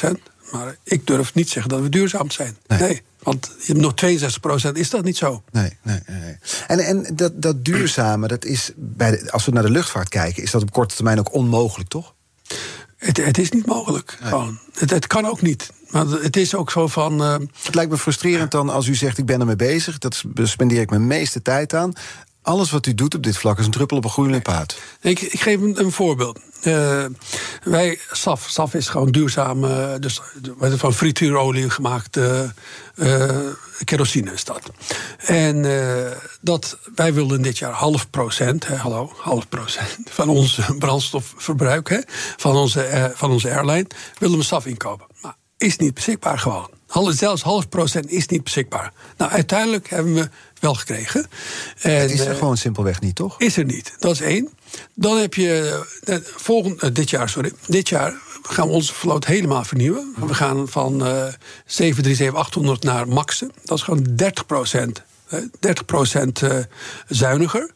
38%. Maar ik durf niet zeggen dat we duurzaam zijn. Nee. nee want je hebt nog 62% is dat niet zo. Nee, nee, nee. En, en dat, dat duurzame, dat is bij de, als we naar de luchtvaart kijken, is dat op korte termijn ook onmogelijk, toch? Het, het is niet mogelijk. Nee. Gewoon. Het, het, kan ook niet. Maar het is ook zo van. Uh, het lijkt me frustrerend dan als u zegt: ik ben ermee bezig. Dat spendeer ik mijn meeste tijd aan. Alles wat u doet op dit vlak is een druppel op een groeiende paard. Ik, ik geef een, een voorbeeld. Uh, wij, SAF, SAF is gewoon duurzaam, uh, dus van frituurolie gemaakt uh, kerosine is dat. En dat, wij wilden dit jaar half procent, hè, hallo, half procent van ons brandstofverbruik, hè, van, onze, van onze airline, willen we SAF inkopen. Maar is niet beschikbaar gewoon. Zelfs half procent is niet beschikbaar. Nou, uiteindelijk hebben we wel gekregen. En, het is er gewoon simpelweg niet, toch? Is er niet. Dat is één. Dan heb je volgend, uh, dit jaar, sorry. Dit jaar gaan we onze vloot helemaal vernieuwen. We gaan van uh, 737-800 naar Maxen. Dat is gewoon 30 procent. 30 procent uh, zuiniger.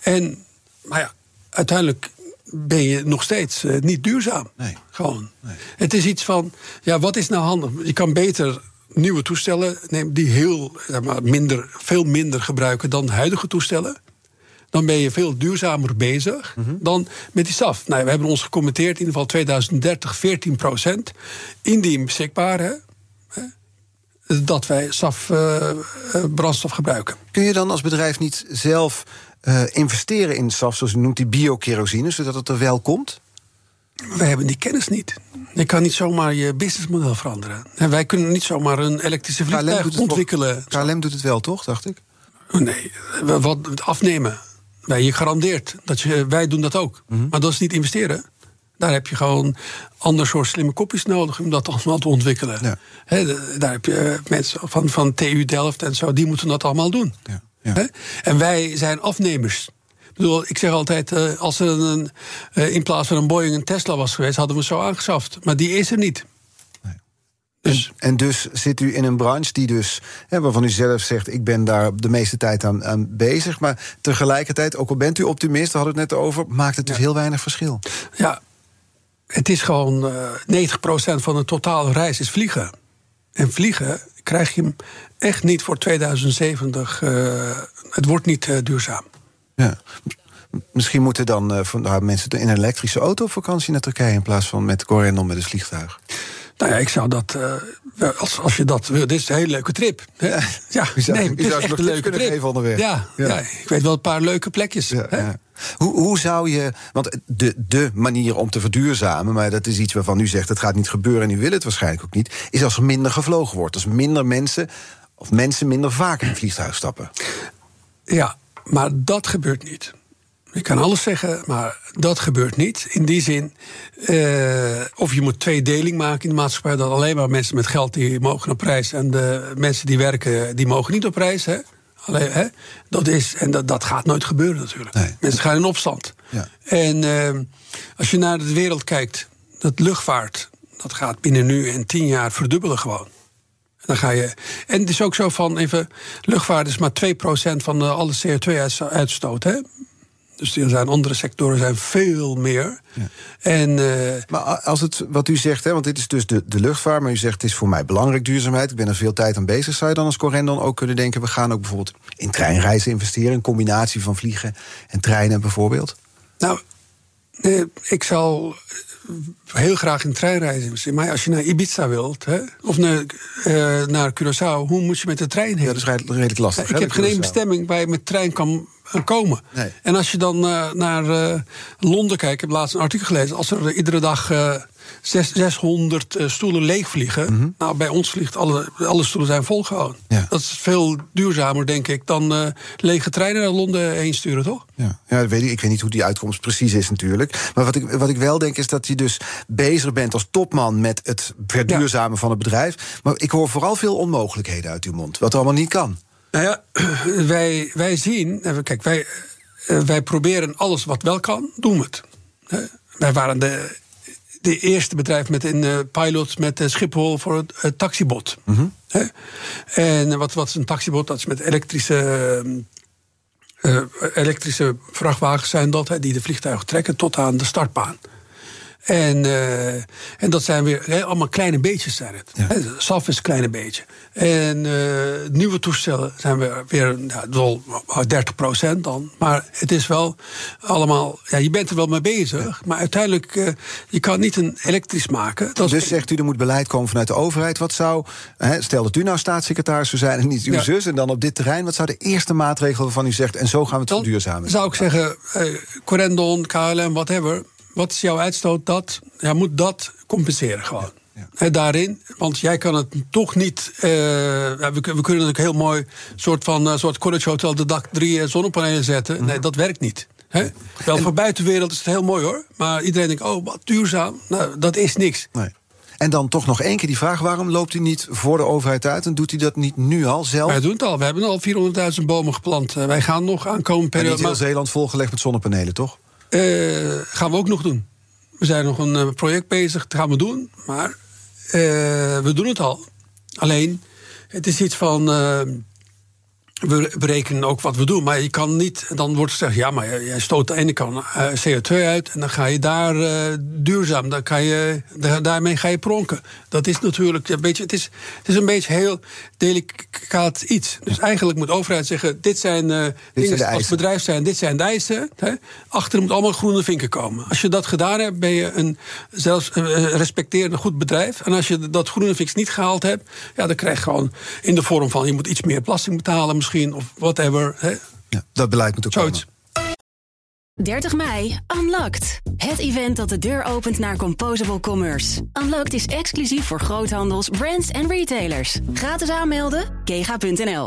En, maar ja, uiteindelijk ben je nog steeds uh, niet duurzaam. Nee. Gewoon. Nee. Het is iets van, ja, wat is nou handig? Je kan beter nieuwe toestellen nemen die heel, maar, minder, veel minder gebruiken dan huidige toestellen. Dan ben je veel duurzamer bezig mm -hmm. dan met die SAF. Nou, we hebben ons gecommenteerd, in ieder geval 2030, 14 procent. Indien beschikbaar, hè, dat wij SAF uh, brandstof gebruiken. Kun je dan als bedrijf niet zelf uh, investeren in SAF, zoals u noemt, die biokerosine, zodat het er wel komt? We hebben die kennis niet. Je kan niet zomaar je businessmodel veranderen. En wij kunnen niet zomaar een elektrische vliegtuig ontwikkelen. Wel, KLM doet het wel, toch, dacht ik? Nee, wat afnemen. Nee, je garandeert dat je, wij doen dat ook. Mm -hmm. Maar dat is niet investeren. Daar heb je gewoon ander soort slimme kopjes nodig om dat allemaal te ontwikkelen. Ja. He, daar heb je mensen van, van TU Delft en zo, die moeten dat allemaal doen. Ja. Ja. En wij zijn afnemers. Ik, bedoel, ik zeg altijd, uh, als er een, uh, in plaats van een Boeing een Tesla was geweest, hadden we zo aangeschaft. Maar die is er niet. Nee. Dus. En, en, dus zit u in een branche die dus, hè, waarvan u zelf zegt, ik ben daar de meeste tijd aan, aan bezig. Maar tegelijkertijd, ook al bent u optimist, daar hadden we het net over, maakt het dus heel weinig verschil. Ja, het is gewoon uh, 90% van de totale reis is vliegen. En vliegen krijg je hem echt niet voor 2070. Uh, het wordt niet uh, duurzaam. Ja. Misschien moeten dan uh, van, mensen in een elektrische auto op vakantie naar Turkije in plaats van met Corendon met een vliegtuig. Nou ja, ik zou dat. Uh, als, als je dat wil. Dit is een hele leuke trip. Ja, ja nee, het is echt een leuke trip. Even onderweg. Ja, ja. ja, ik weet wel een paar leuke plekjes. Ja, ja. Hoe, hoe zou je. Want de, de manier om te verduurzamen, maar dat is iets waarvan u zegt het gaat niet gebeuren en u wil het waarschijnlijk ook niet, is als er minder gevlogen wordt. Als minder mensen of mensen minder vaak in een vliegtuig stappen. Ja, maar dat gebeurt niet. Je kan alles zeggen, maar dat gebeurt niet. In die zin, uh, of je moet tweedeling maken in de maatschappij... dat alleen maar mensen met geld die mogen op reis... en de mensen die werken, die mogen niet op reis. Hè? Alleen, hè? Dat is, en dat, dat gaat nooit gebeuren natuurlijk. Nee. Mensen gaan in opstand. Ja. En uh, als je naar de wereld kijkt, dat luchtvaart... dat gaat binnen nu en tien jaar verdubbelen gewoon. Dan ga je, en het is ook zo van, even, luchtvaart is maar 2% van uh, alle CO2-uitstoot. Dus er zijn andere sectoren zijn veel meer. Ja. En, uh, maar als het, wat u zegt, hè, want dit is dus de, de luchtvaart... maar u zegt het is voor mij belangrijk duurzaamheid... ik ben er veel tijd aan bezig. Zou je dan als Corendon ook kunnen denken... we gaan ook bijvoorbeeld in treinreizen investeren... een combinatie van vliegen en treinen bijvoorbeeld? Nou, eh, ik zal heel graag in treinreizen. Maar als je naar Ibiza wilt, hè, of naar, uh, naar Curaçao, hoe moet je met de trein heen? Ja, dat is redelijk lastig. ik heb geen bestemming waar je met trein kan eh, komen. Nee. En als je dan uh, naar uh, Londen kijkt, ik heb laatst een artikel gelezen, als er iedere dag 600 uh, stoelen leegvliegen. Mm -hmm. Nou, bij ons vliegt alle, alle stoelen zijn vol gewoon. Ja. Dat is veel duurzamer, denk ik, dan uh, lege treinen naar Londen heen sturen, toch? Ja, ja dat weet ik. ik weet niet hoe die uitkomst precies is natuurlijk. Maar wat ik, wat ik wel denk is dat je dus bezig bent als topman... met het verduurzamen ja. van het bedrijf. Maar ik hoor vooral veel onmogelijkheden uit uw mond. Wat allemaal niet kan. Nou ja, wij, wij zien... Kijk, wij, wij proberen alles wat wel kan, doen we het. Wij waren de de eerste bedrijf met een uh, pilot met Schiphol voor het uh, taxibot. Mm -hmm. En wat, wat is een taxibot? Dat is met elektrische, elektrische vrachtwagens zijn dat, die de vliegtuigen trekken tot aan de startbaan. En, uh, en dat zijn weer he, allemaal kleine beetjes zijn het. Ja. He, SAF is een kleine beetje. En uh, nieuwe toestellen zijn we weer ja, wel 30% dan. Maar het is wel allemaal... Ja, je bent er wel mee bezig. Maar uiteindelijk, uh, je kan niet een elektrisch maken. Dat dus zegt u, er moet beleid komen vanuit de overheid. Wat zou, hè, stel dat u nou staatssecretaris zou zijn en niet uw ja. zus... en dan op dit terrein, wat zou de eerste maatregel waarvan u zegt... en zo gaan we het verduurzamen? zou ik zeggen, Corendon, KLM, whatever wat is jouw uitstoot? Dat, ja, moet dat compenseren gewoon. Ja. He, daarin, want jij kan het toch niet. Uh, we, we, kunnen natuurlijk heel mooi soort van uh, soort college hotel de dak drie zonnepanelen zetten. Mm -hmm. Nee, dat werkt niet. He? Wel en, voor buitenwereld is het heel mooi hoor. Maar iedereen denkt, oh, wat duurzaam. Nou, dat is niks. Nee. En dan toch nog één keer die vraag: waarom loopt hij niet voor de overheid uit en doet hij dat niet nu al zelf? Wij doen het al. We hebben al 400.000 bomen geplant. Wij gaan nog aankomen periode. En niet heel Zeeland volgelegd met zonnepanelen, toch? Uh, gaan we ook nog doen. We zijn nog een uh, project bezig, dat gaan we doen. Maar uh, we doen het al. Alleen, het is iets van. Uh, we berekenen ook wat we doen. Maar je kan niet. Dan wordt gezegd: ja, maar jij stoot de ene kant CO2 uit. En dan ga je daar duurzaam. Dan kan je, daarmee ga je pronken. Dat is natuurlijk een beetje. Het is, het is een beetje heel delicaat iets. Dus eigenlijk moet de overheid zeggen: dit zijn dit dingen zijn als bedrijf zijn, dit zijn de eisen. Hè. Achter moet allemaal groene vinken komen. Als je dat gedaan hebt, ben je een zelfs uh, respecterend goed bedrijf. En als je dat groene vinks niet gehaald hebt, ja, dan krijg je gewoon in de vorm van je moet iets meer belasting betalen misschien of whatever. Hè. Ja, dat beleid moet ook Zoiets. komen. 30 mei, Unlocked. Het event dat de deur opent naar Composable Commerce. Unlocked is exclusief voor groothandels, brands en retailers. Gratis aanmelden, kega.nl.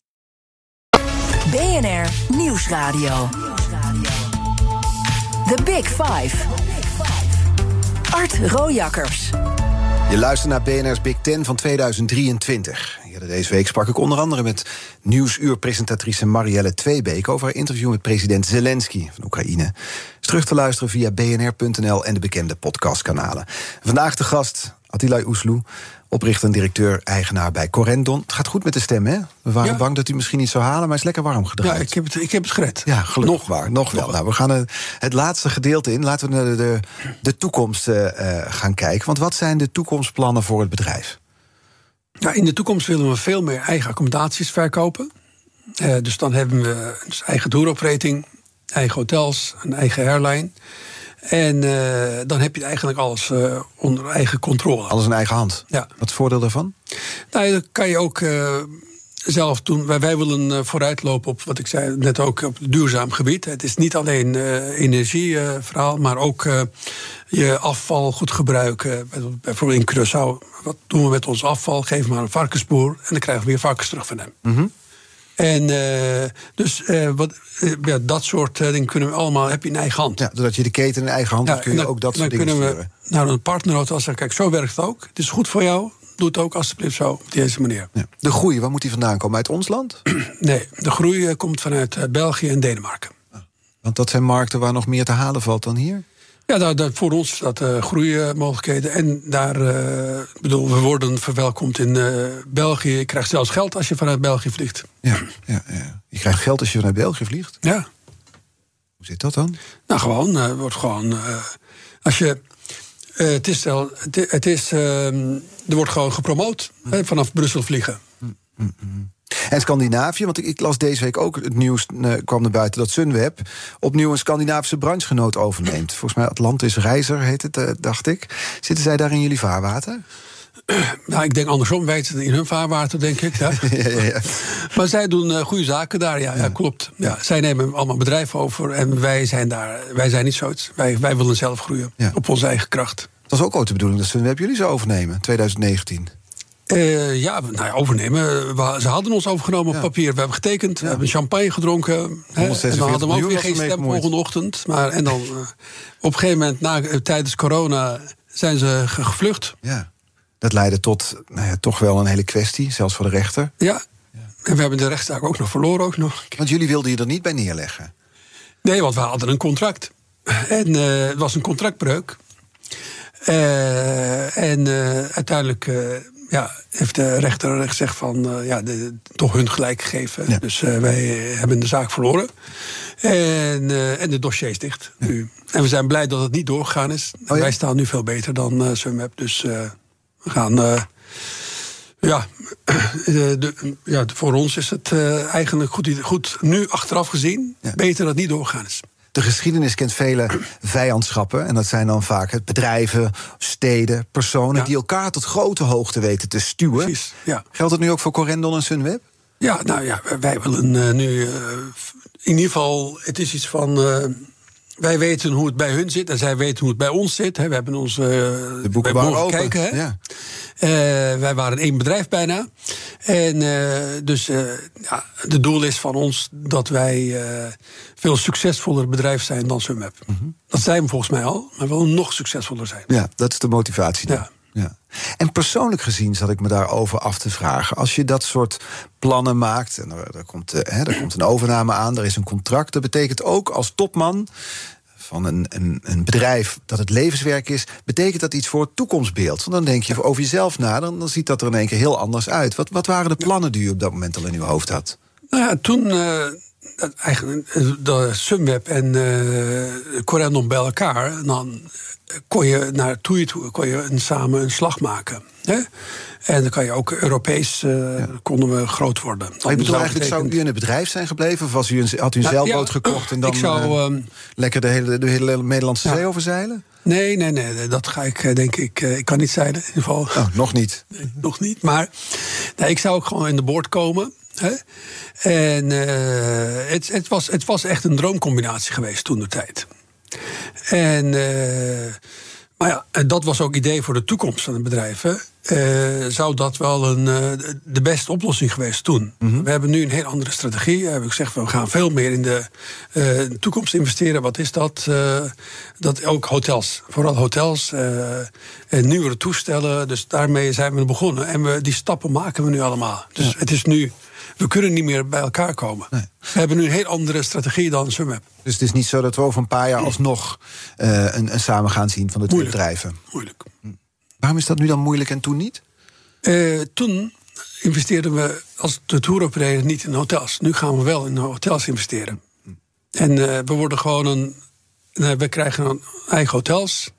BNR Nieuwsradio. The Big Five. Art Rojakkers. Je luistert naar BNR's Big Ten van 2023. Deze week sprak ik onder andere met nieuwsuurpresentatrice Marielle Tweebeek over haar interview met president Zelensky van Oekraïne. Is terug te luisteren via bnr.nl en de bekende podcastkanalen. Vandaag de gast Attila Oesloe, oprichter en directeur-eigenaar bij Corendon. Het gaat goed met de stem, hè? We waren Ja. bang dat hij misschien niet zou halen, maar hij is lekker warm gedraaid. Ja, ik heb het, ik heb het gered. Ja, gelukkig. Nog. waar. Nog wel. Nog. Nou, we gaan het, het laatste gedeelte in. Laten we naar de, de, de toekomst eh, eh, gaan kijken. Want wat zijn de toekomstplannen voor het bedrijf? Ja, in de toekomst willen we veel meer eigen accommodaties verkopen. Eh, dus dan hebben we dus eigen toeroperating, eigen hotels, een eigen airline. En eh, dan heb je eigenlijk alles eh, onder eigen controle. Alles in eigen hand. Ja. Wat is het voordeel daarvan? Nou, dan kan je ook. eh, zelf toen, wij, wij willen vooruitlopen op wat ik zei net ook op duurzaam gebied. Het is niet alleen energieverhaal, maar ook je afval goed gebruiken. Bijvoorbeeld in Curaçao, wat doen we met ons afval? Geef maar een varkensboer en dan krijgen we weer varkens terug van hem. Mm -hmm. En uh, dus uh, wat, uh, ja, dat soort dingen kunnen we allemaal, heb je in eigen hand. Ja, doordat je de keten in eigen hand hebt, kun je dan, ook dat soort dingen kunnen sturen. we naar een partnerauto zeggen, kijk, zo werkt het ook. Het is goed voor jou, doe het ook alsjeblieft zo, op deze manier. Ja. De groei, waar moet die vandaan komen? Uit ons land? nee, de groei komt vanuit België en Denemarken. Want dat zijn markten waar nog meer te halen valt dan hier? Ja, daar, daar, voor ons dat uh, groeimogelijkheden. En daar, uh, bedoel, we worden verwelkomd in uh, België. Je krijgt zelfs geld als je vanuit België vliegt. Ja, ja, ja. je krijgt geld als je vanuit België vliegt? Ja. Hoe zit dat dan? Nou, gewoon, wordt gewoon. als je. het is, wel, het, is, ehm, er wordt gewoon gepromoot hè, vanaf Brussel vliegen. Mm, mm. En Scandinavië, want ik, ik, las deze week ook het nieuws uh, kwam naar buiten dat Sunweb opnieuw een Scandinavische branchegenoot overneemt. Volgens mij Atlantis Reizer heet het, uh, dacht ik. Zitten zij daar in jullie vaarwater? Nou, ik denk andersom, wij zitten in hun vaarwater, denk ik. Ja. ja. Maar zij doen uh, goede zaken daar, ja, ja. klopt. Ja, zij nemen allemaal bedrijven over en wij zijn daar, wij zijn niet zoiets. Wij, wij willen zelf groeien op onze eigen kracht. Dat was ook ooit de bedoeling dat Sunweb jullie zou overnemen, 2019. Uh, ja, nou ja, overnemen. We, ze hadden ons overgenomen op papier. We hebben getekend, we hebben champagne gedronken. Hè, en we hadden ook weer geen stem volgende ochtend. Maar, en dan uh, op een gegeven moment, na, tijdens corona, zijn ze gevlucht. Ja, dat leidde tot nou ja, toch wel een hele kwestie, zelfs voor de rechter. Ja, en we hebben de rechtszaak ook nog verloren. Ook nog. Want jullie wilden je er niet bij neerleggen? Nee, want we hadden een contract. En het was een contractbreuk. en uiteindelijk ja, heeft de rechter gezegd van uh, ja, de, toch hun gelijk gegeven. Ja. Dus uh, wij hebben de zaak verloren. En, uh, en de dossier is dicht ja. nu. En we zijn blij dat het niet doorgegaan is. Oh, ja? Wij staan nu veel beter dan uh, Sunweb. Dus we gaan. ja, de, ja, voor ons is het eigenlijk goed, goed nu achteraf gezien. Beter dat het niet doorgegaan is. De geschiedenis kent vele vijandschappen. En dat zijn dan vaak bedrijven, steden, personen... Ja. die elkaar tot grote hoogte weten te stuwen. Precies, ja. Geldt dat nu ook voor Corendon en Sunweb? Ja, nou ja, wij willen uh, nu... Uh, in ieder geval, het is iets van... Uh, wij weten hoe het bij hun zit en zij weten hoe het bij ons zit. Hè. We hebben ons de boeken mogen kijken. Hè. Ja. Uh, wij waren één bedrijf bijna. En uh, dus uh, ja, het doel is van ons dat wij veel succesvoller bedrijf zijn dan. Mm -hmm. Dat zijn we volgens mij al, maar we willen nog succesvoller zijn. Ja, dat is de motivatie. Dan. Ja. Ja. En persoonlijk gezien zat ik me daarover af te vragen. Als je dat soort plannen maakt, en er, er, komt, hè, er komt een overname aan, er is een contract. Dat betekent ook als topman van een, een, een, bedrijf dat het levenswerk is, betekent dat iets voor het toekomstbeeld. Want dan denk je over jezelf na, dan, dan ziet dat er in één keer heel anders uit. Wat, wat waren de plannen die u op dat moment al in uw hoofd had? Nou ja, toen. Uh, eigenlijk de Sunweb en uh, Corendon bij elkaar, dan kon je naartoe toe, kon je een, samen een slag maken. Hè? En dan kan je ook Europees uh, ja. konden we groot worden. Maar ik bedoel, eigenlijk zou u in het bedrijf zijn gebleven? Of was u een, had u een nou, zeilboot ja, gekocht en dan zou, uh, um, lekker de hele, de hele Nederlandse ja. zee overzeilen? Nee, nee, nee, dat ga ik denk ik. Ik kan niet zeilen in ieder geval. Oh, nog niet? Nee, nog niet. Maar nee, ik zou ook gewoon in de boord komen. Hè? En uh, het, het, was, het was echt een droomcombinatie geweest toen de tijd. En, maar ja, dat was ook idee voor de toekomst van het bedrijf. Hè. Uh, zou dat wel een, uh, de beste oplossing geweest toen. Mm -hmm. We hebben nu een heel andere strategie. We hebben gezegd, we gaan veel meer in de toekomst investeren. Wat is dat? dat ook hotels. Vooral hotels. en nieuwere toestellen. Dus daarmee zijn we begonnen. En we, die stappen maken we nu allemaal. Dus ja. het is nu we kunnen niet meer bij elkaar komen. Nee. We hebben nu een heel andere strategie dan Sunweb. Dus het is niet zo dat we over een paar jaar alsnog uh, een, een samen gaan zien van de twee bedrijven? Moeilijk. Waarom is dat nu dan moeilijk en toen niet? Uh, toen investeerden we als de touroperator niet in hotels. Nu gaan we wel in hotels investeren. En uh, we worden gewoon een. we krijgen een eigen hotels,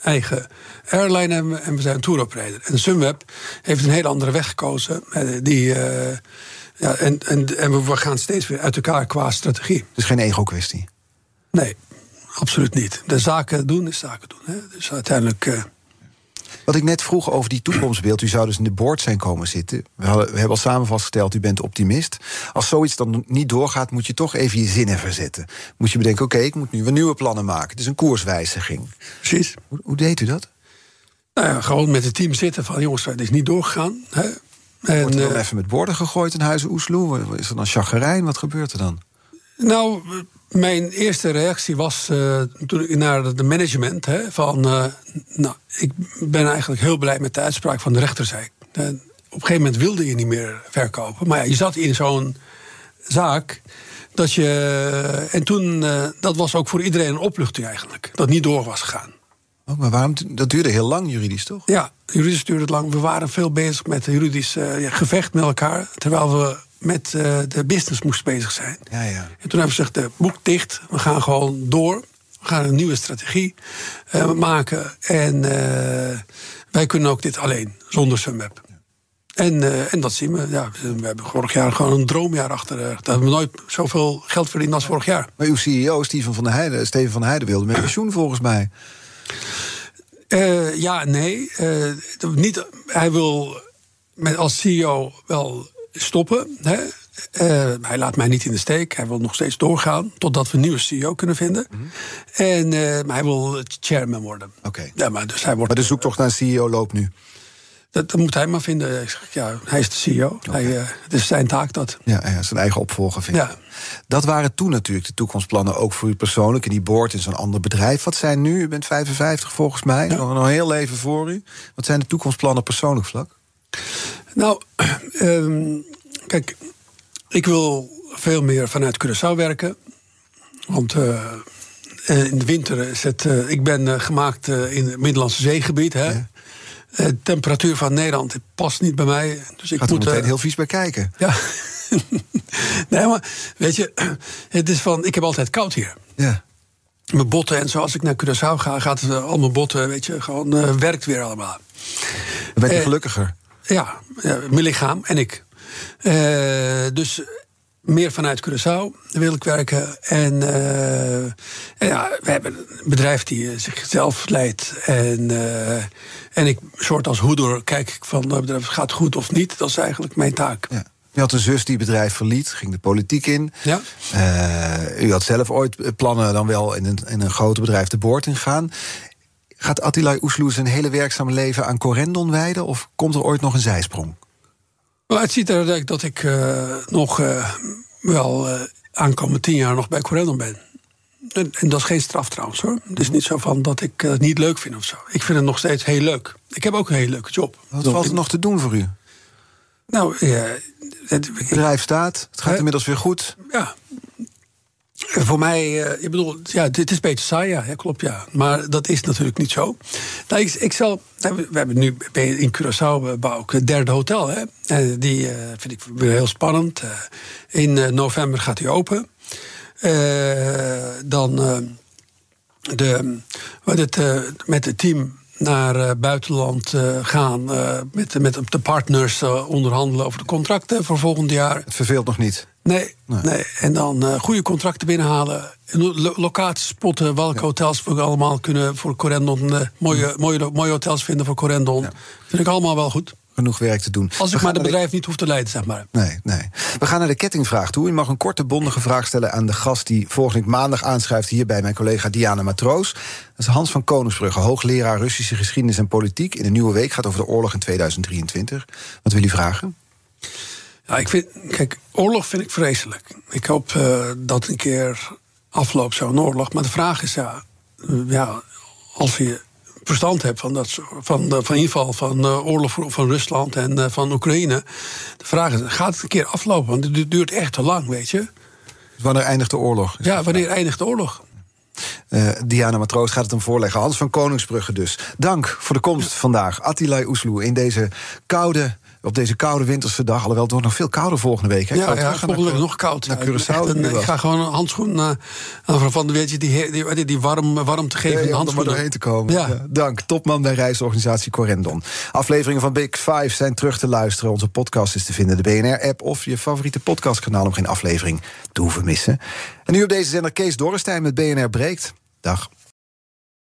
eigen airline hebben we, en we zijn een touroperator. En Sunweb heeft een hele andere weg gekozen. Die. Ja, en, en, en we gaan steeds weer uit elkaar qua strategie. Dus geen ego-kwestie? Nee, absoluut niet. De zaken doen is zaken doen. Hè. Dus uiteindelijk. Uh... Wat ik net vroeg over die toekomstbeeld. U zou dus in de board zijn komen zitten. We, hadden, we hebben al samen vastgesteld, u bent optimist. Als zoiets dan niet doorgaat, moet je toch even je zinnen verzetten. Moet je bedenken, oké, ik moet nu weer nieuwe plannen maken. Het is een koerswijziging. Precies. Hoe, hoe deed u dat? Nou ja, gewoon met het team zitten van jongens, het is niet doorgegaan. Hè? En, Wordt er dan eh, even met borden gegooid in Huizen Oesloe? Is er dan chagrijn? Wat gebeurt er dan? Nou, mijn eerste reactie was eh, toen ik naar de management hè, van, eh, nou, ik ben eigenlijk heel blij met de uitspraak van de rechter. Zei ik. Op een gegeven moment wilde je niet meer verkopen, maar ja, je zat in zo'n zaak dat je en toen dat was ook voor iedereen een opluchting eigenlijk, dat niet door was gegaan. Oh, maar waarom? Dat duurde heel lang juridisch, toch? Ja, juridisch duurde het lang. We waren veel bezig met juridisch eh, ja, gevecht met elkaar, terwijl we met eh, de business moesten bezig zijn. Ja, ja. En toen hebben we gezegd, boek dicht. We gaan gewoon door. We gaan een nieuwe strategie eh, maken. En wij kunnen ook dit alleen, zonder Sunweb. En, eh, en dat zien we. Ja, we hebben vorig jaar gewoon een droomjaar achter. Dat hebben we nooit zoveel geld verdiend als vorig jaar. Maar uw CEO, Steven van der Heijden, Steven van der Heijden wilde met pensioen volgens mij. Eh, ja, nee. eh, niet, hij wil met als CEO wel stoppen. Hè? Eh, hij laat mij niet in de steek. Hij wil nog steeds doorgaan totdat we een nieuwe CEO kunnen vinden. En eh, maar hij wil chairman worden. Oké. Ja, maar dus hij wordt. Maar de zoektocht naar een CEO loopt nu. Dat, dat moet hij maar vinden. Ik zeg, ja, hij is de CEO. Hij, eh, het is zijn taak dat. Ja, ja, zijn eigen opvolger vinden. Ja. Dat waren toen natuurlijk de toekomstplannen, ook voor u persoonlijk. In die board in zo'n ander bedrijf. Wat zijn nu? U bent 55 volgens mij. Nog een heel leven voor u. Wat zijn de toekomstplannen persoonlijk vlak? Nou, ehm, kijk, ik wil veel meer vanuit Curaçao werken. Want eh, in de winter is het. eh, ik ben gemaakt in het Middellandse zeegebied. Hè? Eh, De temperatuur van Nederland past niet bij mij. Dus ik Gaat er moet. meteen eh, heel vies bij kijken. Ja. nee, maar weet je, het is van. Ik heb altijd koud hier. Ja. Mijn botten en zo, als ik naar Curaçao ga, gaat het, eh, al mijn botten, weet je, gewoon eh, werkt weer allemaal. Dan u Eh, gelukkiger. Ja, mijn lichaam en ik. Eh, dus meer vanuit Curaçao wil ik werken. En, en ja, we hebben een bedrijf die eh, zichzelf leidt. En, eh, en ik, soort als hoeder, kijk ik van het bedrijf gaat goed of niet. Dat is eigenlijk mijn taak. Ja. U had een zus die het bedrijf verliet, ging de politiek in. Ja. U had zelf ooit plannen dan wel in een, in een groot bedrijf de boord ingaan. Gaat Attila Oesloe zijn hele werkzame leven aan Corendon wijden... of komt er ooit nog een zijsprong? Maar het ziet eruit dat ik eh, nog eh, wel aankomende tien jaar nog bij Corendon ben. En, en dat is geen straf trouwens hoor. Het is niet zo van dat ik het niet leuk vind of zo. Ik vind het nog steeds heel leuk. Ik heb ook een hele leuke job. Wat valt er nog te doen voor u? Nou, het, Het bedrijf staat, het gaat inmiddels weer goed. ja. Voor mij, eh, ik bedoel, ja, dit is beter saai, ja, klopt, ja. Maar dat is natuurlijk niet zo. Nou, ik, zal, we hebben nu in Curaçao ik het derde hotel, hè. Die eh, vind ik weer heel spannend. Eh, in november gaat hij open. Dan eh, de, wat het, met het team naar eh, buitenland eh, gaan. eh, met, met de partners onderhandelen over de contracten voor volgend jaar. Het verveelt nog niet. Nee, Nee. nee. en dan goede contracten binnenhalen. En lo- locaties spotten, welke hotels we allemaal kunnen voor Corendon. mooie, mooie, mooie hotels vinden voor Corendon. Vind ik allemaal wel goed. Genoeg werk te doen. Als ik maar de bedrijf niet hoef te leiden, zeg maar. Nee, nee. We gaan naar de kettingvraag toe. U mag een korte, bondige vraag stellen aan de gast die volgende week maandag aanschrijft hier bij mijn collega Diana Matroos. Dat is Hans van Koningsbrugge, hoogleraar Russische geschiedenis en politiek. In de nieuwe week gaat over de oorlog in 2023. Wat wil u vragen? Ja, ik vind, kijk, oorlog vind ik vreselijk. Ik hoop eh, dat een keer afloopt zo'n oorlog. Maar de vraag is, ja, eh, ja als je verstand hebt van, dat, van, de, van inval van de oorlog voor- van Rusland en eh, van Oekraïne. De vraag is, gaat het een keer aflopen? Want het du- duurt echt te lang, weet je. Wanneer eindigt de oorlog? Ja, wanneer eindigt de oorlog? Eh, Diana Matroos gaat het hem voorleggen. Hans van Koningsbrugge dus. Dank voor de komst vandaag. Attila Oesloe in deze koude, op deze koude winterse dag. Alhoewel het wordt nog veel kouder volgende week. Hè? Ja, ja volgende week nog koud. Naar Ja, Curaçao. ik ga gewoon een handschoen eh, aan van, weet je, die, die, die, die warm, warm te geven. Ja, ja, om er maar doorheen te komen. Ja. Dank. Topman bij reisorganisatie Corendon. Afleveringen van Big Five zijn terug te luisteren. Onze podcast is te vinden in de BNR-app of je favoriete podcastkanaal om geen aflevering te hoeven missen. En nu op deze zender Kees Dorrestein met BNR Breekt. Dag.